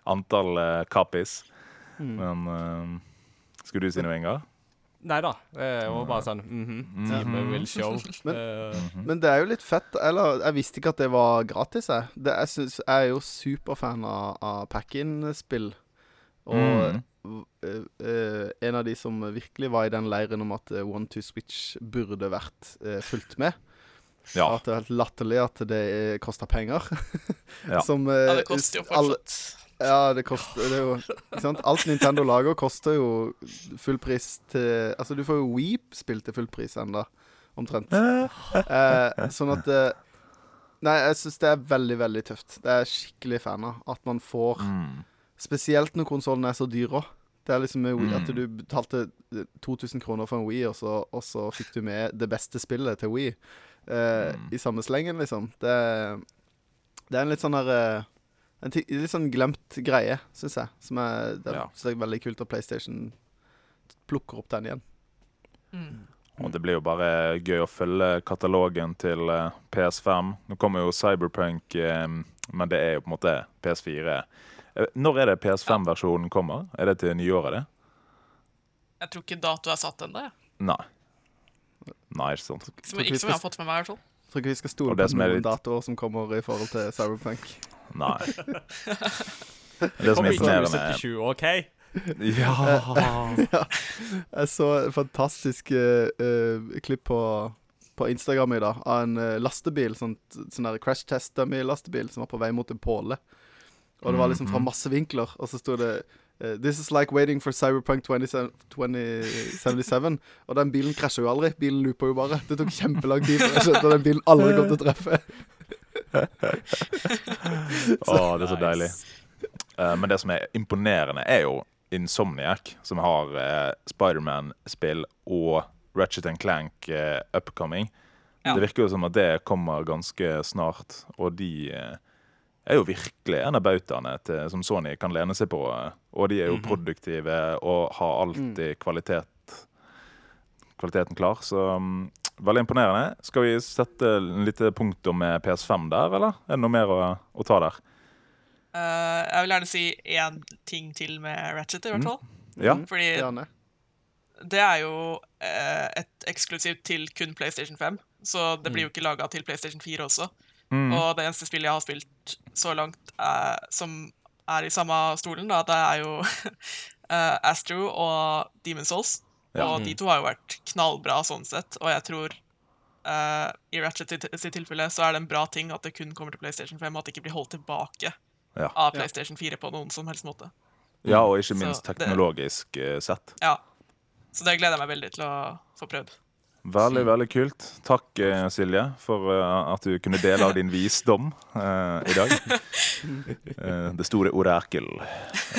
antall uh, copies. Mm. Men uh, skulle du si noe, Ingar? Nei da. Det var bare sånn mhm, Time will show. Men- Eh, Men det er jo litt fett. Eller jeg visste ikke at det var gratis, jeg. Det, jeg, synes, jeg er jo superfan av, av pack-in-spill. Og Mm. uh, eh, en av de som virkelig var i den leiren om at eh, One to Switch burde vært uh, fulgt med. Ja. At det er helt latterlig at det koster penger. Ja. som eh, Ja, det koster jo fortsatt. Ja, det koster det er jo ikke sant? Alt Nintendo lager, koster jo full pris til Altså, du får jo Weep-spill til full pris ennå, omtrent. Eh, sånn at eh, Nei, jeg syns det er veldig, veldig tøft. Det er jeg skikkelig fan av. At man får Mm. Spesielt når konsollen er så dyr òg. Det er liksom med Wii, at Mm. du betalte eh, 2000 kroner for en Wii, og så, og så fikk du med det beste spillet til Wii eh, Mm. i samme slengen, liksom. Det, det er en litt sånn der eh, En litt sånn glemt greie, syns jeg. Som er, det Ja. så det er veldig kult at PlayStation plukker opp den igjen. Mm. Og det blir jo bare gøy å følge katalogen til eh, PS5. Nå kommer jo Cyberpunk, men det er jo på en måte PS4. Eh, Når er det PS5-versjonen kommer? Er det til nyåret, det? Jeg tror ikke dato er satt ennå. jeg. Nei. Nei, ikke sant. Som- ikke som jeg har fått med meg. i hvert fall. Tror ikke vi skal stole på som noen litt- datoer som kommer i forhold til Cyberpunk. Nei. Det som imponerer meg i imponerende 2077, OK? Ja! Jeg så et fantastisk uh, klipp på, på Instagram i dag av en eh, lastebil, sånn, sånn crash test dummy-lastebil som var på vei mot en påle. Og det var liksom fra Mhm. masse vinkler, og så sto det This is like waiting for Cyberpunk 2077. Og den bilen krasja jo aldri. Bilen loopa jo bare. Det tok kjempelang tid før jeg skjønte at den bilen aldri kom til å treffe. Å, det er så deilig. Uh, men det som er imponerende, er jo Insomniac, som har uh, Spiderman-spill og Ratchet Clank uh, upcoming. Ja. Det virker jo som at det kommer ganske snart, og de eh, er jo virkelig en av bautaene som Sony kan lene seg på. Og de er jo Mhm. produktive og har alltid kvalitet, kvaliteten klar. Så mm, veldig imponerende. Skal vi sette en lite punktum med PS5 der, eller? Er det noe mer å, å ta der? Uh, jeg vil gjerne si én ting til med Ratchet, i hvert Mm. fall. Ja. Mhm, Fordi Gjerne. det er jo uh, et eksklusivt til kun PlayStation 5. Så det blir jo ikke laga til PlayStation 4 også. Mm. Og det eneste spillet jeg har spilt så langt eh, som er i samme stolen, da, det er jo eh, Astro og Demon's Souls. Ja. Og de to har jo vært knallbra sånn sett, og jeg tror eh, i Ratchet sitt, sitt tilfelle så er det en bra ting at det kun kommer til PlayStation 5, og at det ikke blir holdt tilbake Ja. av PlayStation 4 på noen som helst måte. ja, og ikke minst så teknologisk det, sett. Ja. Så det gleder jeg meg veldig til å få prøvd. Veldig, veldig kult. Takk, eh, Silje, for eh, at du kunne dele av din visdom uh, i dag. Uh, det store orakel.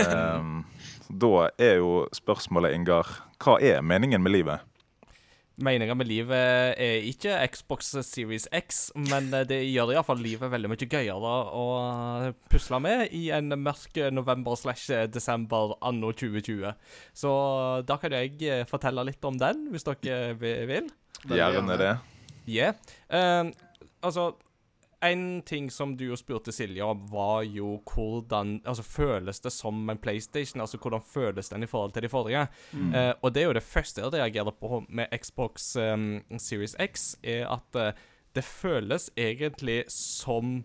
Um, da er jo spørsmålet, Ingar, hva er meningen med livet? Meninga med livet er ikke Xbox Series X, men det gjør iallfall livet veldig mye gøyere å pusle med i en mørk november slash desember anno 2020. Så da kan jeg fortelle litt om den, hvis dere vil. Gjerne det. Yeah. Uh, altså, en ting som du jo spurte Silje om, var jo hvordan Altså, føles det som en PlayStation? Altså, hvordan føles den i forhold til de forrige? Eh, og det er jo det første jeg reagerer på med Xbox um, Series X, er at uh, det føles egentlig som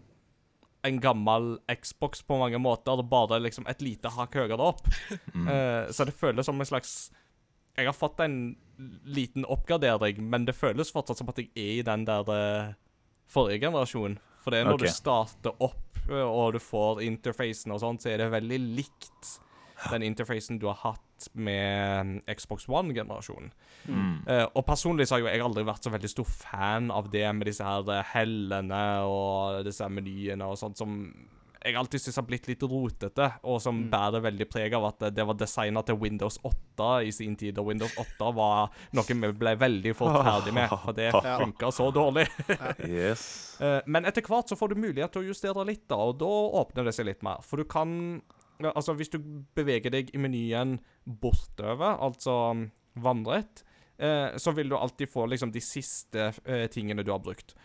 en gammel Xbox på mange måter, bare liksom et lite hakk høyere opp. Eh, så det føles som en slags Jeg har fått en liten oppgradering, men det føles fortsatt som at jeg er i den der uh, forrige generasjonen. For det er når okay. du starter opp eh, og du får interfacen og sånn, så er det veldig likt den interfacen du har hatt med mm, Xbox One-generasjonen. Mm. Uh, og personlig så har jo jeg aldri vært så veldig stor fan av det med disse her eh, hellene og disse her menyene og sånt som jeg alltid syns har blitt litt rotete, og som bærer veldig preg av at det- var designa til Windows 8 i sin tid, og Windows 8 var noe vi ble veldig fort ferdig med, for det funka så dårlig. Yes. Eh, Men etter hvert så får du mulighet til å justere litt, da, og da åpner det seg litt mer. For du kan Altså, hvis du beveger deg i menyen bortover, altså um, vannrett, eh, så vil du alltid få liksom de siste eh, tingene du har brukt.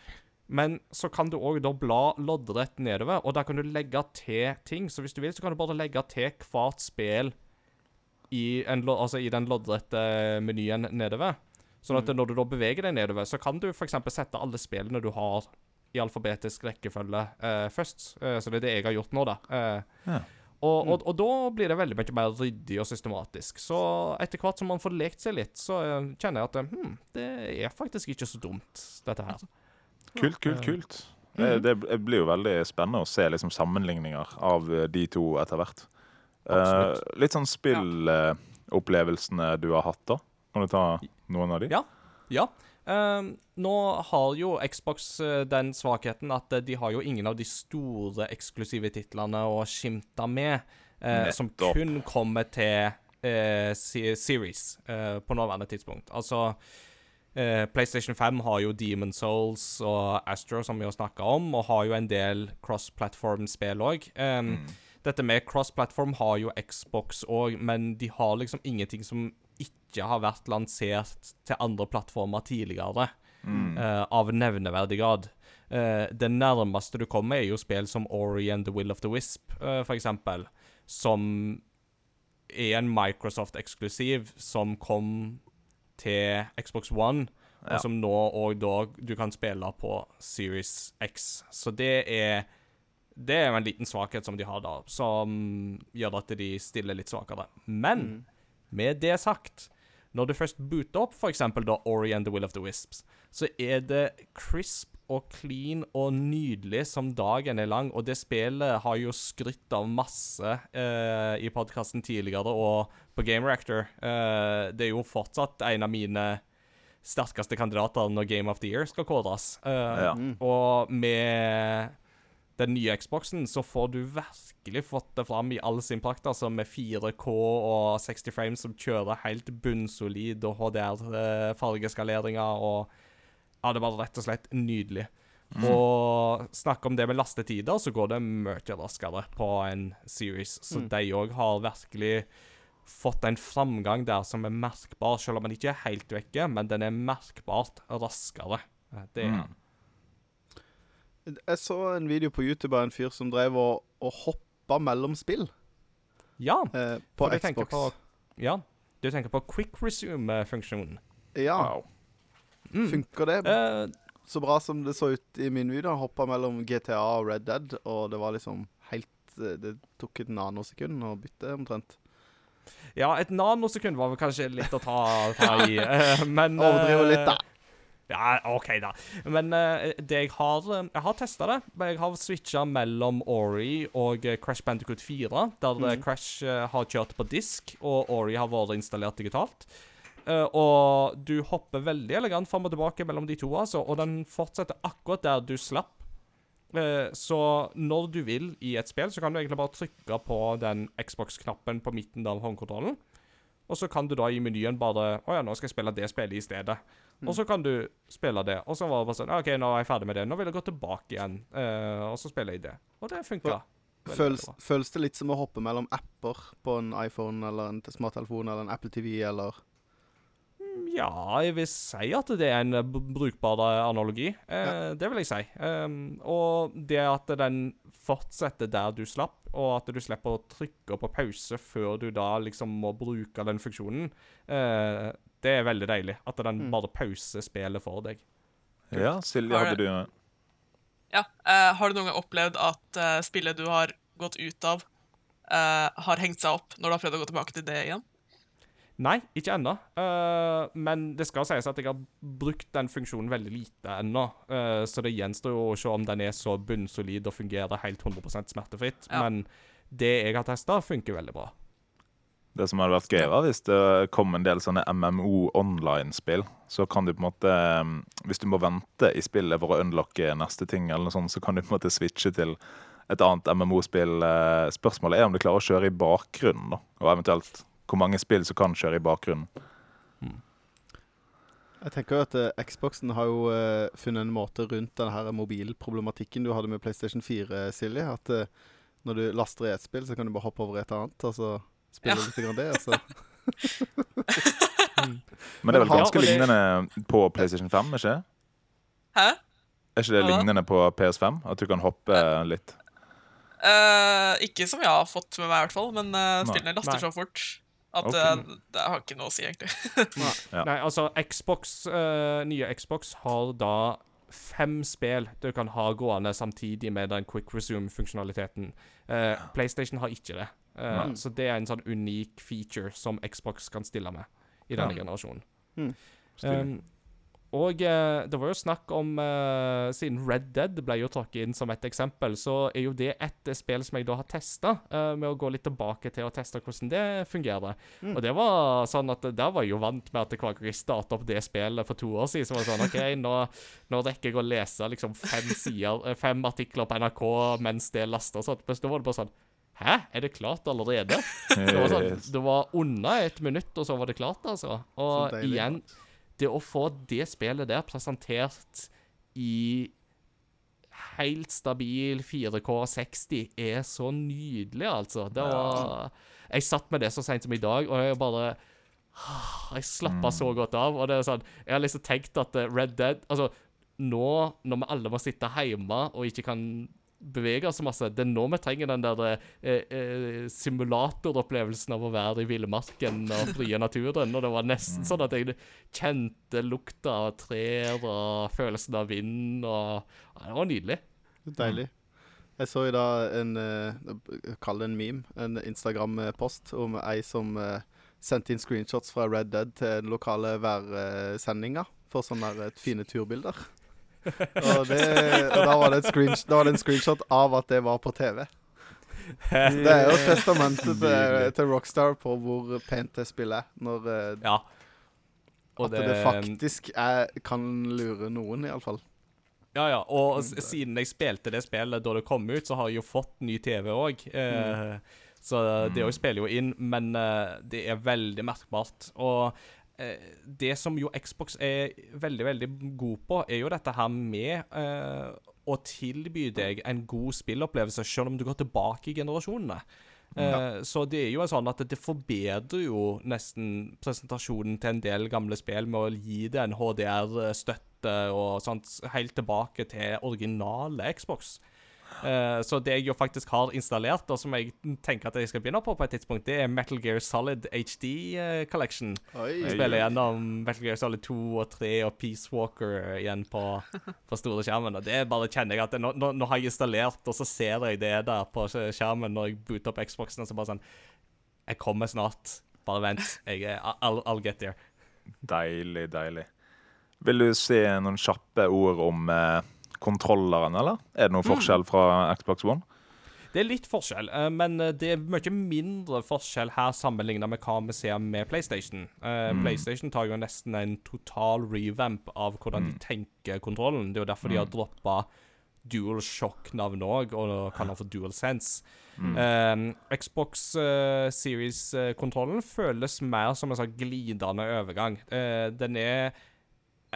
Men så kan du òg da bla loddrett nedover, og der kan du legge til ting. Så hvis du vil, så kan du bare legge til hvert spill i, en, altså i den loddrette menyen nedover. Sånn at når du da beveger deg nedover, så kan du f.eks. sette alle spillene du har i alfabetisk rekkefølge eh, først. Eh, så det er det jeg har gjort nå, da. Eh, Ja. og, og, og da blir det veldig mye mer ryddig og systematisk. Så etter hvert som man får lekt seg litt, så eh, kjenner jeg at eh, hm, det er faktisk ikke så dumt, dette her. Kult, kult, kult. Eh, Det, det blir jo veldig spennende å se liksom sammenligninger av eh, de to etter hvert. Uh, litt sånn spillopplevelsene du har hatt, da. Kan du ta noen av de? Ja. Ja. Uh, nå har jo Xbox den svakheten at de har jo ingen av de store eksklusive titlene å skimte med, som kun kommer til Series på nåværende tidspunkt. Altså eh, PlayStation 5 har jo Demon Souls og Astro, som vi har snakka om, og har jo en del cross-platform-spill òg. Dette med cross-platform har jo Xbox òg, men de har liksom ingenting som ikke har vært lansert til andre plattformer tidligere, eh, av nevneverdig grad. Uh, det nærmeste du kommer, er jo spill som Ori and The Will of the Wisp, uh, eksempel, som er en Microsoft-eksklusiv som kom til Xbox One, Ja. og som nå òg da du kan spille på Series X. Så det er det er jo en liten svakhet som de har da, som gjør at de stiller litt svakere. Men med det sagt, når du først booter opp f.eks. Ori and the Will of the Wisps, så er det crisp og clean og nydelig som dagen er lang, og det spillet har jo skrytt av masse eh, i podkasten tidligere og på Game Reactor. Eh, det er jo fortsatt en av mine sterkeste kandidater når Game of the Year skal kåres. Eh, Ja. Og med den nye Xboxen så får du virkelig fått det fram i all sin prakt, altså med 4K og 60 frames som kjører helt bunnsolid og HDR-fargeskaleringer og Ja, det var rett og slett nydelig. Og snakk om det med lastetider, så går det mye raskere på en Series. Så de òg har virkelig fått en framgang der som er merkbar, selv om den ikke er helt vekke, men den er merkbart raskere. Eh, Det er Mm. Jeg så en video på YouTube av en fyr som drev og, og hoppa mellom spill Ja. eh, på Xbox. på Ja. Du tenker på quick resume-funksjonen. Ja, Wow. Mm. funker det uh, så bra som det så ut i min video? Hoppa mellom GTA og Red Dead, og det var liksom helt eh, Det tok et nanosekund å bytte, omtrent. Ja, et nanosekund var vel kanskje litt å ta, ta i, eh, men Overdriver litt, da. Ja, OK, da. Men uh, det jeg har Jeg har testa det. Jeg har switcha mellom Ori og Crash Bandicoot 4, der mm. Crash uh, har kjørt på disk, og Ori har vært installert digitalt. Eh, og du hopper veldig elegant fram og tilbake mellom de to, altså, og den fortsetter akkurat der du slapp. Eh, så når du vil i et spill, så kan du egentlig bare trykke på den Xbox-knappen på midten av håndkontrollen. Og så kan du da i menyen bare Å ja, nå skal jeg spille det spillet i stedet. Og så kan du spille det. Og så var det bare sånn OK, nå er jeg ferdig med det. Nå vil jeg gå tilbake igjen. eh, og så spiller jeg det. Og det funka. Føles, føles det litt som å hoppe mellom apper på en iPhone eller en smarttelefon eller en Apple TV eller Ja, jeg vil si at det er en eh, brukbar eh, analogi. Eh, Det vil jeg si. Um, og det at den fortsetter der du slapp, og at du slipper å trykke på pause før du da liksom må bruke den funksjonen, eh, det er veldig deilig. At den bare pauser spillet for deg. Ja, Silje, hadde du Ja. uh, har du noen gang opplevd at uh, spillet du har gått ut av, uh, har hengt seg opp når du har prøvd å gå tilbake til det igjen? Nei, ikke ennå. Uh, men det skal sies at jeg har brukt den funksjonen veldig lite ennå. Uh, så det gjenstår jo å se om den er så bunnsolid og fungerer helt 100 smertefritt. Ja. Men det jeg har testa, funker veldig bra. Det som hadde vært gøy, var hvis det kom en del sånne MMO online-spill. Så kan du på en måte um, Hvis du må vente i spillet for å unlocke neste ting, eller noe sånt, så kan du på en måte switche til et annet MMO-spill. Eh, Spørsmålet er om du klarer å kjøre i bakgrunnen, da. Og eventuelt hvor mange spill som kan kjøre i bakgrunnen. Jeg tenker jo at uh, Xboxen har jo uh, funnet en måte rundt den mobilproblematikken du hadde med PlayStation 4, Silje. At uh, når du laster i ett spill, så kan du bare hoppe over i et annet, og så spille Ja. litt grann det. Altså. så. Men det er vel ganske ja, det- lignende på PlayStation 5, ikke? Hæ? Er ikke det lignende på PS5? At du kan hoppe litt? Uh, ikke som jeg har fått med meg, i hvert fall, men uh, spillene laster Nei. så fort at okay. det, det har ikke noe å si, egentlig. Ja. Nei, altså, Xbox, uh, nye Xbox har da fem spill du kan ha gående samtidig med den quick resume-funksjonaliteten. Eh, PlayStation har ikke det. Uh, så det er en sånn unik feature som Xbox kan stille med i denne Ja. generasjonen. Mm. Um, og eh, det var jo snakk om eh, Siden Red Dead ble jo tråkket inn som et eksempel, så er jo det et spill som jeg da har testa, med å gå litt tilbake til å teste hvordan det fungerer. Og det var sånn at der var jeg jo vant med at hver gang jeg starta opp det spillet for to år siden, så var det sånn OK, nå, nå rekker jeg å lese liksom fem sider, eh, fem artikler på NRK mens det laster. Sånn. Men da var det bare sånn Hæ, er det klart allerede? Det var, sånn, det var under et minutt, og så var det klart, altså. Og igjen. deilig. Det å få det spillet der presentert i helt stabil 4K 60 er så nydelig, altså. Det var Jeg satt med det så seint som i dag, og jeg bare Jeg slappa så godt av. Og det er sånn Jeg har liksom tenkt at eh, Red Dead Altså, nå når vi alle må sitte hjemme og ikke kan bevege oss masse, det er nå vi trenger den der eh, eh, simulatoropplevelsen av å være i villmarken og frie naturen. Og det var nesten sånn at jeg kjente lukta av trær og følelsen av vind og ja, Det var nydelig. Deilig. Jeg så i dag en eh, Kall det en meme. En Instagram-post om ei som eh, sendte inn screenshots fra Red Dead til den lokale værsendinga for sånne fine turbilder. Og, det, og da, var det et da var det en screenshot av at det var på TV. Det er jo testamentet til, til Rockstar på hvor pent det spillet er. Når eh, Ja. Og at det, faktisk er, kan lure noen, iallfall. Ja, ja. Og siden jeg spilte det spillet da det kom ut, så har jeg jo fått ny TV òg. Mm. Så det òg spiller jo inn, men eh, det er veldig merkbart. Og eh, det som jo Xbox er veldig, veldig god på, er jo dette her med eh, å tilby deg en god spillopplevelse, selv om du går tilbake i generasjonene. Eh, Så det er jo sånn at det forbedrer jo nesten presentasjonen til en del gamle spill med å gi det en HDR-støtte og sånt, helt tilbake til originale Xbox. Eh, så det jeg jo faktisk har installert, og som jeg tenker at jeg skal begynne på på et tidspunkt, det er Metal Gear Solid HD eh, Collection. Oi. Jeg spiller gjennom Metal Gear Solid 2 og 3 og Peace Walker igjen på, på store skjermen. Og det bare kjenner jeg at det, nå, nå, nå har jeg installert, og så ser jeg det der på skjermen når jeg booter opp Xboxen, og så bare sånn Jeg kommer snart. Bare vent. Jeg I'll, I'll get there. Deilig, deilig. Vil du si noen kjappe ord om eh, kontrolleren, eller? Er det noen forskjell fra Xbox One? Det er litt forskjell, eh, men eh, det er mye mindre forskjell her sammenlignet med hva vi ser med PlayStation. Mm. PlayStation tar jo nesten en total revamp av hvordan de tenker kontrollen. Det er jo derfor de har droppa DualShock-navn òg, og kaller den for DualSense. Eh, Xbox uh, Series-kontrollen føles mer som en sånn glidende overgang. Uh, den er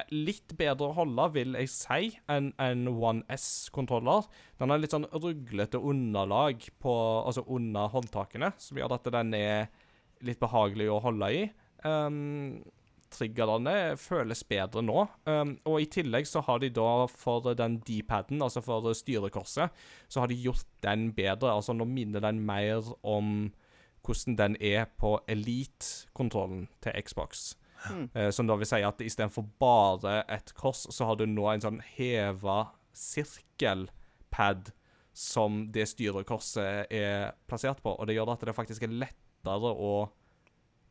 litt bedre å holde, vil jeg si, enn en One S-kontroller. Den har litt sånn ruglete underlag på, altså under håndtakene, som gjør at den er litt behagelig å holde i. Um, triggerne føles bedre nå. Um, og i tillegg så har de da for den D-paden, altså for styrekorset, så har de gjort den bedre. Altså nå minner den mer om hvordan den er på Elite-kontrollen til Xbox. Eh, som da vil si at istedenfor bare et kors, så har du nå en sånn heva sirkelpad som det styrekorset er plassert på. Og det gjør at det faktisk er lettere å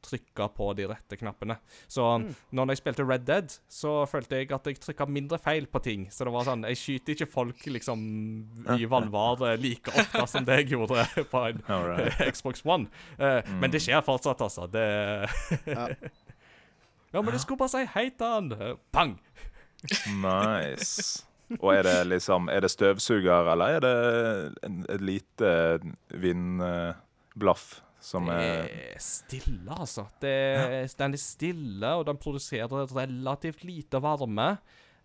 trykke på de rette knappene. Så når jeg spilte Red Dead, så følte jeg at jeg trykka mindre feil på ting. Så det var sånn Jeg skyter ikke folk liksom i vannvare like ofte som det jeg gjorde på en right. Xbox One. Eh, Men det skjer fortsatt, altså. Det Ja. Ja, men du skulle bare si hei til han. Pang! Nice. Og er det liksom Er det støvsuger, eller er det en, et lite vindblaff som Det er er stille, altså. Det, Den er stille, og den produserer relativt lite varme.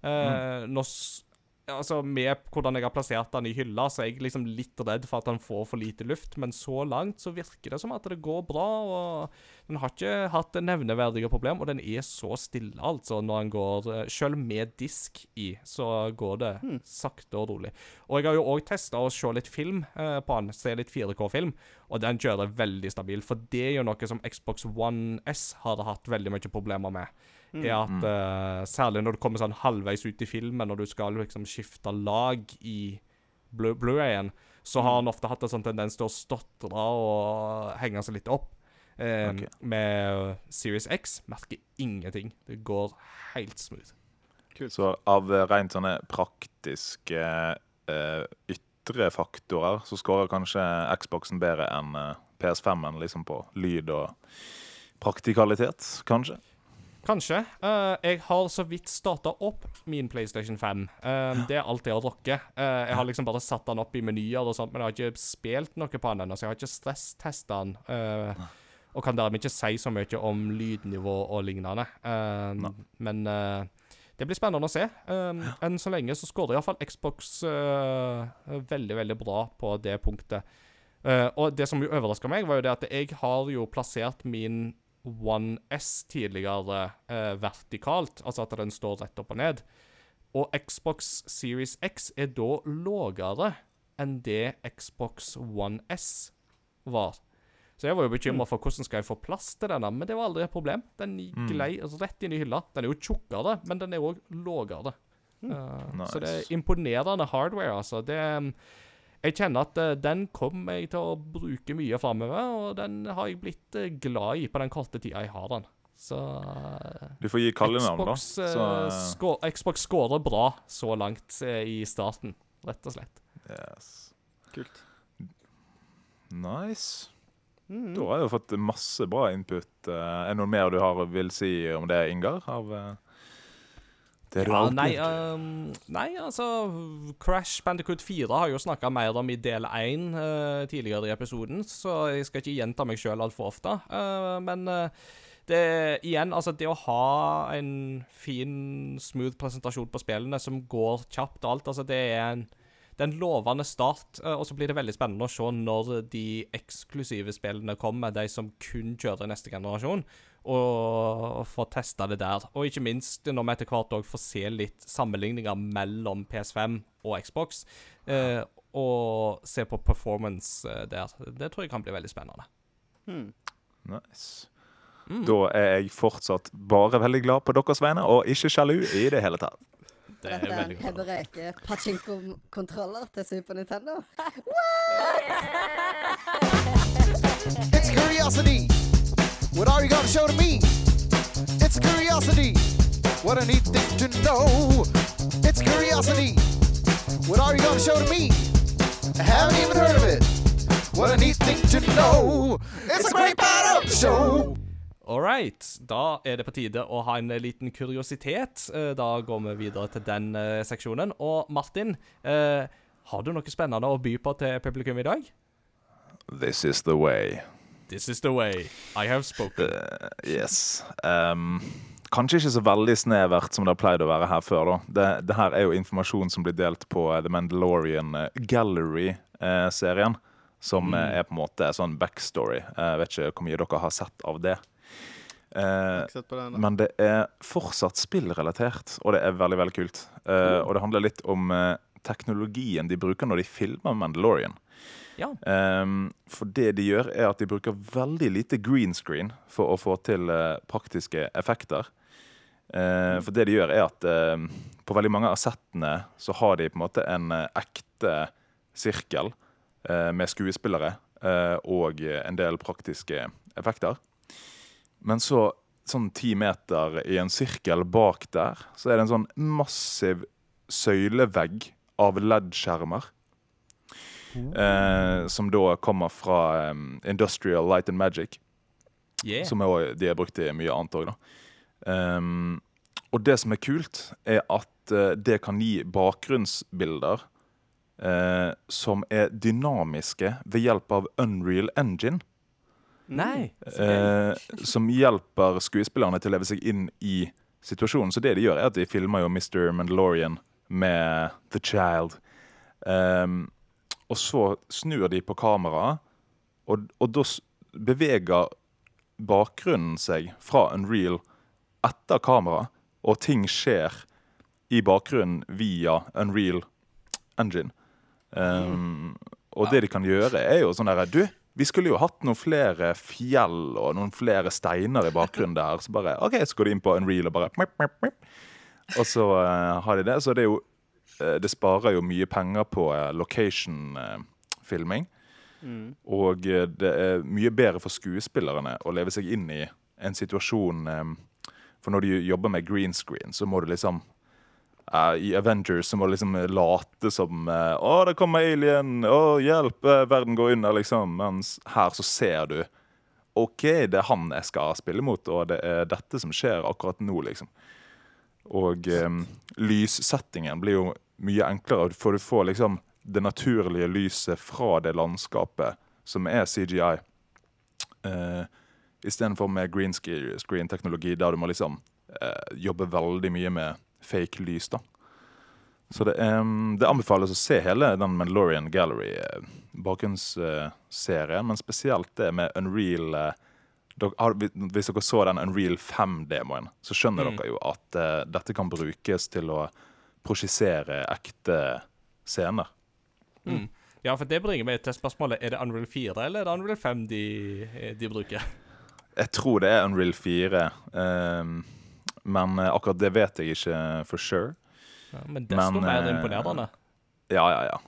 Eh, mm. s- altså Med hvordan jeg har plassert den i hylla, så er jeg liksom litt redd for at den får for lite luft, men så langt så virker det som at det går bra. og Den har ikke hatt nevneverdige problem, og den er så stille, altså, når den går eh, Selv med disk i, så går det sakte og rolig. Og jeg har jo òg testa å se litt film eh, på den, se litt 4K-film, og den kjører veldig stabil. For det er jo noe som Xbox One S har hatt veldig mye problemer med. Er at uh, Særlig når du kommer sånn halvveis ut i filmen, og du skal liksom skifte lag i Blu- Blu-rayen, så har han ofte hatt en sånn tendens til å stotre og henge seg litt opp. Eh, okay. Med Series X merker ingenting. Det går helt smooth. Så av eh, rent sånne praktiske uh, ytre faktorer, så scorer kanskje Xboxen bedre enn uh, PS5-en liksom på lyd og praktikalitet, kanskje? Kanskje. Uh, jeg har så vidt starta opp min PlayStation 5. Eh, det er alt jeg har rukket. Uh, jeg har liksom bare satt den opp i menyer og sånt, men jeg har ikke spilt noe på den ennå, så jeg har ikke stresstesta den. eh, og kan dermed ikke si så mye om lydnivå og lignende. Eh, men eh, det blir spennende å se. Eh, enn så lenge så skårer iallfall Xbox eh, veldig, veldig bra på det punktet. Eh, og det som jo overraska meg, var jo det at jeg har jo plassert min One S tidligere eh, vertikalt, altså at den står rett opp og ned. Og Xbox Series X er da lavere enn det Xbox One S var. Så jeg var jo bekymra for hvordan skal jeg få plass til denne, men det var aldri et problem. Den glei rett inn i hylla. Den er jo tjukkere, men den er òg lavere. nice. Så det er imponerende hardware, altså. Det jeg kjenner at uh, den kommer jeg til å bruke mye framover, og den har jeg blitt uh, glad i på den korte tida jeg har den. Så uh, Du får gi kallenavn, da. Så, skå- Xbox scorer bra så langt i starten, rett og slett. yes. Kult. Nice. Mm. Da har jeg jo fått masse bra input. Er det noe mer du har vil si om det, Ingar? Av Ja, nei, ehm, nei, altså Crash Bandicoot 4 har jo snakka mer om i del 1 uh, tidligere i episoden, så jeg skal ikke gjenta meg sjøl altfor ofte. Uh, men uh, det igjen, altså det å ha en fin, smooth presentasjon på spillene som går kjapt og alt, altså det er en det er en lovende start, eh, og så blir det veldig spennende å se når de eksklusive spillene kommer, de som kun kjører neste generasjon, og få testa det der. Og ikke minst når vi etter hvert òg får se litt sammenligninger mellom PS5 og Xbox, eh, og se på performance eh, der. Det tror jeg kan bli veldig spennende. Hmm. Nice. Mm. Da er jeg fortsatt bare veldig glad på deres vegne, og ikke sjalu i det hele tatt. Det er Dette er en. Hebreke pachinko-kontroller til Super Nintendo. It's curiosity gonna show to me? It's a curiosity. What a neat thing to know. It's curiosity. What are you gonna show to me? I haven't even heard of it. What a neat thing to know. It's a great part of the show. All right. Da er det på tide å ha en liten kuriositet. Eh, Da går vi videre til den eh, seksjonen. Og Martin, eh, har du noe spennende å by på til publikum i dag? This is the way. This is the way. I have spoken. Uh, yes. Um, kanskje ikke så veldig snevert som det har pleid å være her før. da. Det, det her er jo informasjon som blir delt på eh, The Mandalorian eh, Gallery-serien. Som mm. er på en måte sånn backstory. Jeg vet ikke hvor mye dere har sett av det. Eh, men det er fortsatt spillrelatert, og det er veldig veldig kult. Eh, og det handler litt om eh, teknologien de bruker når de filmer Mandalorian. Ja. Um, for det de gjør, er at de bruker veldig lite green screen for å få til uh, praktiske effekter. Uh, for det de gjør, er at uh, på veldig mange av settene så har de på en måte en eh, ekte sirkel eh, med skuespillere og en del praktiske effekter. Men så, sånn ti meter i en sirkel bak der, så er det en sånn massiv søylevegg av LED-skjermer. Eh, som da kommer fra um, Industrial Light and Magic. Yeah. Som er, også- de har brukt i mye annet òg, da. Um, og det som er kult, er at uh, det kan gi bakgrunnsbilder uh, som er dynamiske ved hjelp av Unreal Engine. Nei. Uh, som hjelper skuespillerne til å leve seg inn i situasjonen. Så det de gjør, er at de filmer jo Mr. Mandalorian med The Child. Ehm, og så snur de på kameraet, og, og da beveger bakgrunnen seg fra Unreal etter kamera, og ting skjer i bakgrunnen via Unreal Engine. Um, og det de kan gjøre, er jo sånn derre Du, vi skulle jo hatt noen flere fjell og noen flere steiner i bakgrunnen der. Så bare OK, så går de inn på Unreal og bare. Og så uh, har de det. Så det er jo Det sparer jo mye penger på uh, location-filming. Og eh, det er mye bedre for skuespillerne å leve seg inn i en situasjon eh, For når du jobber med green screen, så må du liksom eh, I Avengers så må du liksom late som eh, Å, det kommer alien! Å, hjelp! eh, verden går under, liksom. Mens her så ser du OK, det er han jeg skal spille mot, og det er dette som skjer akkurat nå, liksom. Og um, lyssettingen blir jo mye enklere, for du får liksom det naturlige lyset fra det landskapet som er CGI. Uh, Istedenfor med green screen-teknologi, der du må liksom uh, jobbe veldig mye med fake lys. da. Så det, mm, det anbefales å se hele den Mandalorian Gallery-bakgrunnsserien, uh, men spesielt det med Unreal eh, dere Hvis dere så den Unreal 5-demoen, så skjønner Mm. dere jo at eh, dette kan brukes til å prosjisere ekte scener. Mm. Ja, for det bringer meg til spørsmålet Er det Unreal 4 eller er det Unreal 5 de, de bruker. Jeg tror det er Unreal 4, um, men eh, akkurat det vet jeg ikke for sure. Ja, men desto Men, mer eh, imponerende. Ja, ja, ja.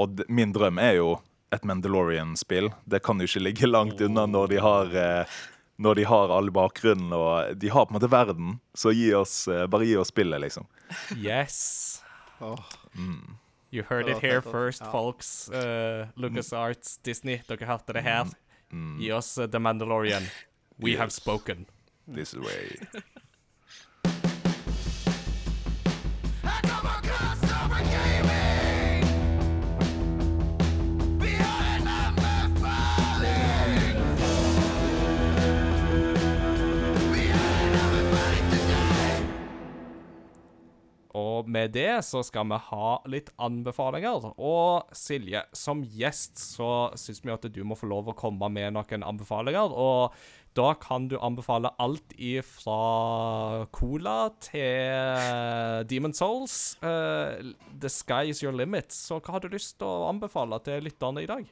Og d min drøm er jo et Mandalorian-spill. Det kan jo ikke ligge langt unna når de har eh, Når de har all bakgrunnen og De har på en måte verden, så gi oss, eh, bare gi oss spillet, liksom. Yes. Mm. You heard it here altså. first, Ja. folks. Uh, Lucas Arts, Disney, dere hørte det her. Mm, Gi oss uh, The Mandalorian. We have spoken. this way. Og med det så skal vi ha litt anbefalinger. Og Silje, som gjest så syns vi at du må få lov å komme med noen anbefalinger. Og da kan du anbefale alt ifra cola til Demon Souls. Uh, the sky is your limit. Så hva har du lyst til å anbefale til lytterne i dag?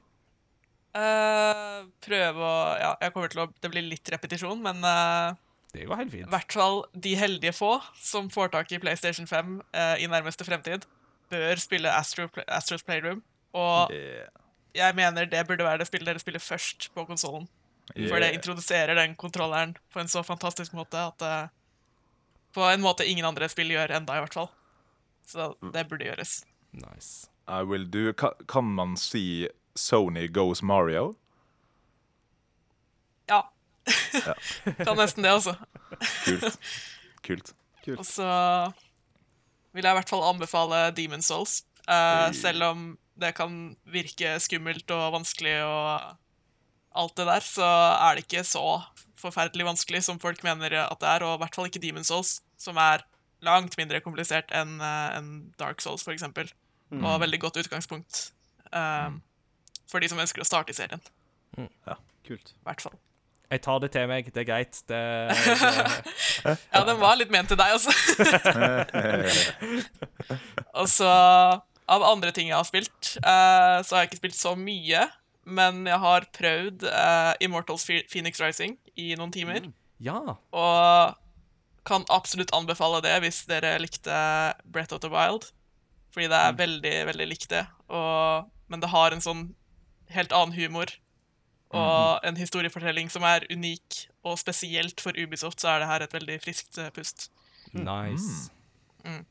Uh, prøve å Ja, jeg kommer til å Det blir litt repetisjon, men eh, Det går helt fint. i hvert fall de heldige få som får tak i PlayStation 5 eh, i nærmeste fremtid, bør spille Astro, Astros Playroom. Og Yeah. jeg mener det burde være det spillet dere spiller først på konsollen. For det introduserer den kontrolleren på en så fantastisk måte at det På en måte ingen andre spill gjør enda, i hvert fall. Så det burde gjøres. Nice. I will do Kan man si Sony goes Mario? Ja. Ta nesten det, altså. Kult. Kult. Og så vil jeg i hvert fall anbefale Demon Souls. Uh, selv om det kan virke skummelt og vanskelig og alt det der, så er det ikke så forferdelig vanskelig som folk mener at det er, og i hvert fall ikke Demon Souls, som er langt mindre komplisert enn eh, enn Dark Souls, for eksempel. Og veldig godt utgangspunkt eh, for de som ønsker å starte i serien, Kult. i hvert fall. Jeg tar det til meg. Det er greit. Det, det Ja, den var litt ment til deg, altså. og så av andre ting jeg har spilt, uh, så har jeg ikke spilt så mye. Men jeg har prøvd uh, Immortals Phoenix Rising i noen timer. Ja. Og kan absolutt anbefale det hvis dere likte Breath of the Wild. Fordi det er veldig, veldig likt det. Og, men det har en sånn helt annen humor. Og en historiefortelling som er unik, og spesielt for Ubisoft så er det her et veldig friskt eh, pust. Nice. Mm.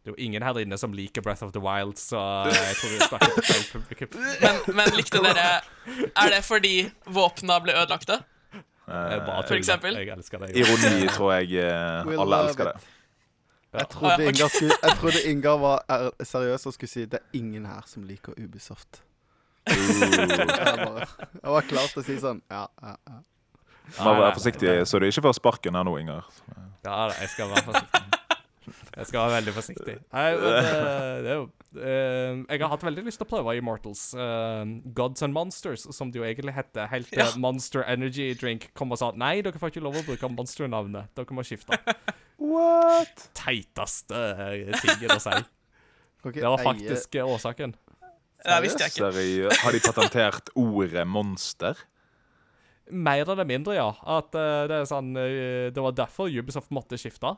Det er jo ingen her inne som liker Breath of the Wild, så jeg tror vi snakker feil publikum. Men, men likte dere Er det fordi våpna ble ødelagte? For eksempel? Jeg elsker det. Ironi tror jeg eh, alle elsker it. det. Jeg trodde, skulle, jeg trodde Ingar var er- seriøs og skulle si det er ingen her som liker Ubisoft. Jeg, bare, jeg var klar til å si sånn Ja, ja, ja. Bare vær forsiktig, så du ikke får sparken her nå, Inger. Ja, da, jeg skal være forsiktig. Jeg skal være veldig forsiktig. Nei, men eh, det er jo eh, Jeg har hatt veldig lyst til å prøve Immortals. eh, Gods and Monsters, som det jo egentlig heter. Helt til Ja. Monster Energy Drink kom og sa nei, dere får ikke lov å bruke Monster-navnet. Dere må skifte. What? Teiteste tingen å si. Okay, Det var faktisk eh, årsaken. Seriøst? Har de patentert ordet monster? Mer eller mindre, ja. At uh, det er sånn uh, Det var derfor Ubisoft måtte skifte.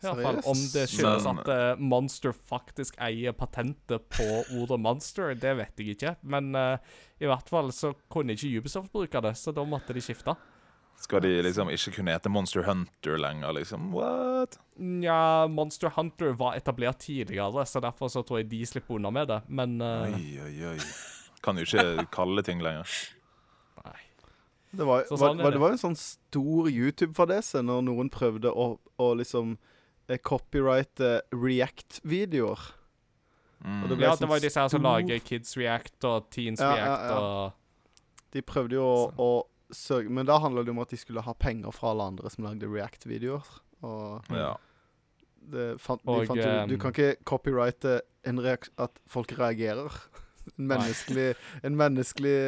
I hvert fall Om det skyldes at uh, Monster faktisk eier patentet på ordet monster, det vet jeg ikke. Men i hvert fall så kunne ikke Ubisoft bruke det, så da måtte de skifte. Skal de liksom ikke kunne hete Monster Hunter lenger, liksom? What? Nja, Monster Hunter var etablert tidligere, så derfor så tror jeg de slipper unna med det. Men uh... Oi, oi, oi. Kan jo ikke kalle ting lenger. nei. Det var, Så sånn var, det. var en sånn stor YouTube-fadese når noen prøvde å, å liksom eh, copyrighte React-videoer. Mm. Og det ble Ja, sånn det var jo disse her som lager Kids React og Teens Ja, ja, React ja. og De prøvde jo å, å sørge Men da handla det om at de skulle ha penger fra alle andre som lagde React-videoer. Og Ja. det fant, de Og, fant jo Du ehm, kan ikke copyrighte at folk reagerer. En menneskelig, en menneskelig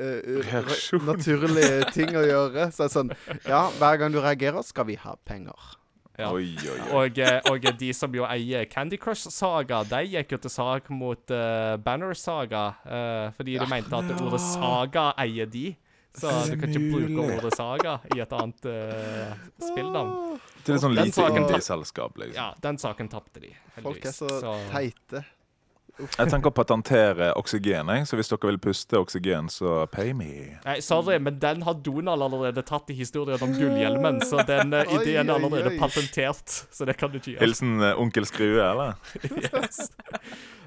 uh, uh, naturlig ting å gjøre. Så det er sånn Ja, hver gang du reagerer, skal vi ha penger. Ja. Oi, oi, oi. Og, eh, og de som jo eier Candy Crush Saga, de gikk jo til sak mot uh, Banner Saga, uh, fordi de mente at ordet saga eier de. Så du kan ikke bruke ordet saga i et annet uh, spillnavn. Det er sånn lite saken- indie-selskap, liksom. Ja, den saken tapte de. Folk er så, så teite. Jeg tenker å patentere oksygen, jeg. Så hvis dere vil puste oksygen, så pay me. Nei, sorry, men den har Donald allerede tatt i historien om gullhjelmen, så den uh, ideen er allerede patentert. Så det kan du ikke gjøre. Hilsen uh, onkel Skrue, eller? Yes.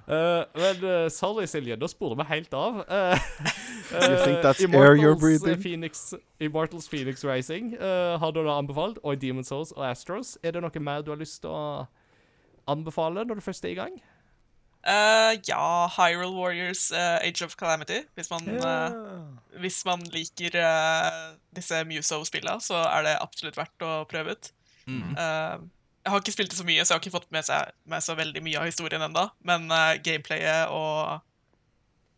Uh, men uh, sorry, Silje, nå sporer vi helt av. Uh, You think that's air you're breathing? Phoenix, Immortals Phoenix Rising eh, har du da anbefalt, og Demon Souls og Astros. Er det noe mer du har lyst til å anbefale når du først er i gang? Eh, ja, Hyrule Warriors uh, Age of Calamity. Hvis man, eh, hvis man liker eh, disse Muso-spillene, så er det absolutt verdt å prøve ut. Eh, jeg har ikke spilt det så mye, så jeg har ikke fått med, seg, med så veldig mye av historien enda, men gameplayet og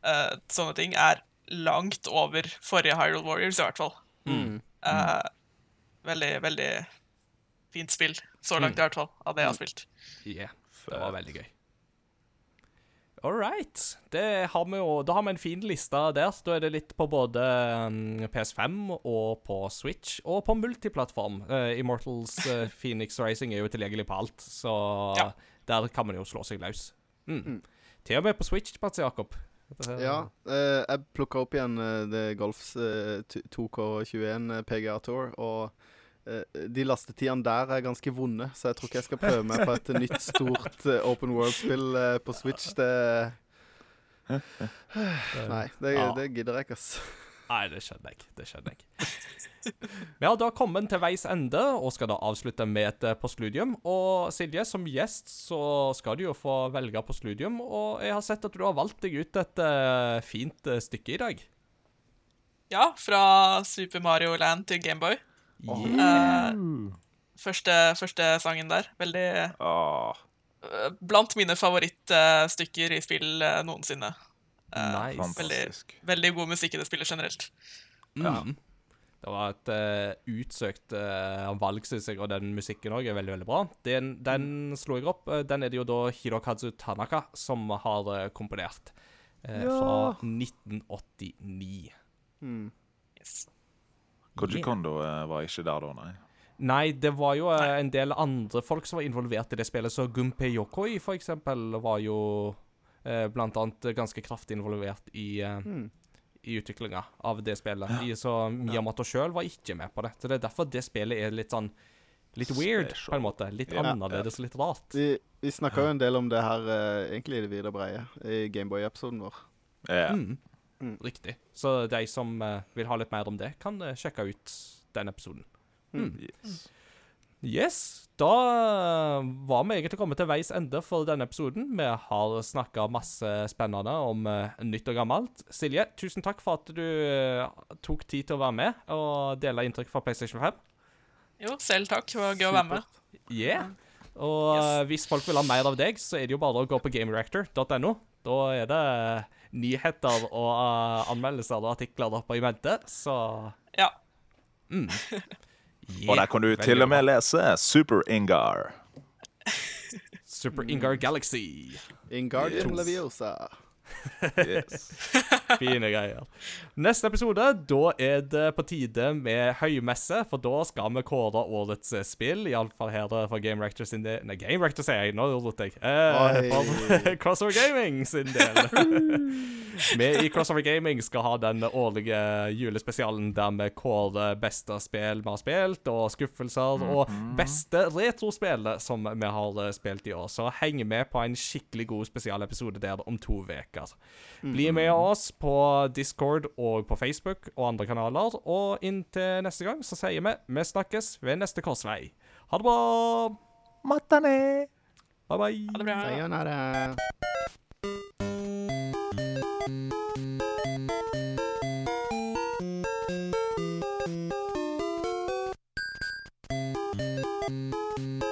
eh, sånne ting er langt over forrige Hyrule Warriors, i hvert fall. Mm. Eh, veldig, veldig fint spill. Så langt, i hvert fall, av det jeg har spilt. Yeah, det var veldig gøy. All right. Det har vi jo, da har vi en fin liste der. Da er det litt på både um, PS5 og på Switch og på multiplattform. Uh, Immortals uh, Phoenix Rising er jo tilgjengelig på alt, så Ja. der kan man jo slå seg løs. Mm. Til og med på Switch, Mats Jakob. Ja, uh, jeg plukka opp igjen uh, det Golfs eh, 2K21 eh, PGA Tour, og eh, de lastetidene der er ganske vonde, så jeg tror ikke jeg skal prøve meg på et nytt, stort eh, open world-spill eh, på Switch. Det Nei, det, det gidder jeg ikke, ass. Nei, det skjønner jeg. Det skjønner jeg. Vi har da kommet til veis ende og skal da avslutte med et eh, postludium. Og Silje, som gjest så skal du jo få velge postludium, og jeg har sett at du har valgt deg ut et uh, fint eh, stykke i dag. Ja, fra Super Mario Land til Gameboy. Yeah. Første, første sangen der. Veldig oh. eh, Blant mine favorittstykker i spill eh, noensinne. Eh, Nice. Veldig, Veldig god musikk i det spillet generelt. Mm. Det var et uh, utsøkt uh, valg, syns jeg, og den musikken òg er veldig veldig bra. Den, den slo jeg opp. eh, den er det jo da Hirokazu Tanaka som har uh, komponert. Ja. Fra 1989. Mm. Yes. Koji Kondo eh, var ikke der da, nei. Nei, det var jo eh, en del andre folk som var involvert i det spillet. Så Gunpei Yokoi, for eksempel, var jo eh, blant annet ganske kraftig involvert i, eh, Mm. i utviklinga av det spillet. Ja. så Miyamoto sjøl var ikke med på det. Så det er derfor det spillet er litt sånn Litt weird, på en måte. Litt Ja. annerledes, litt rart. Vi, vi snakka jo en del om det her egentlig i det videre breie i Gameboy-episoden vår. Ja. Mm. Mm. Riktig. Så de som uh, vil ha litt mer om det, kan uh, sjekke ut den episoden. Mm. Yes. Yes, da var vi egentlig kommet til veis ende for denne episoden. Vi har snakka masse spennende om uh, nytt og gammelt. Silje, tusen takk for at du eh, tok tid til å være med og dele inntrykk fra PlayStation 5. Jo, selv takk. Det var gøy å være med. Yeah. Og Yes. eh, hvis folk vil ha mer av deg, så er det jo bare å gå på gamereactor.no. Da er det nyheter og uh, anmeldelser og artikler oppe i vente, så Ja. mm. Og der kan du til og med bra. lese Super Ingar. Super Ingar Galaxy. Ingardium Yes. Leviosa. Yes. Fine greier. Neste episode, da er det på tide med høymesse, for da skal vi kåre årets eh, spill, iallfall her for Game Rector sin del Nei, Game Rector sier jeg, nå rotet jeg. Eh, for Crossover Gaming sin del. vi i Crossover Gaming skal ha den årlige julespesialen der vi kårer beste spill vi har spilt, og skuffelser, og beste retrospill som vi har eh, spilt i år. Så heng med på en skikkelig god spesialepisode der om to uker uke. Altså. Bli med oss på Discord og på Facebook og andre kanaler. Og inntil neste gang så sier vi vi snakkes ved neste korsvei. Ha det bra. Matane. Bye, bye. Ha det bra. Sayonara. Thank you.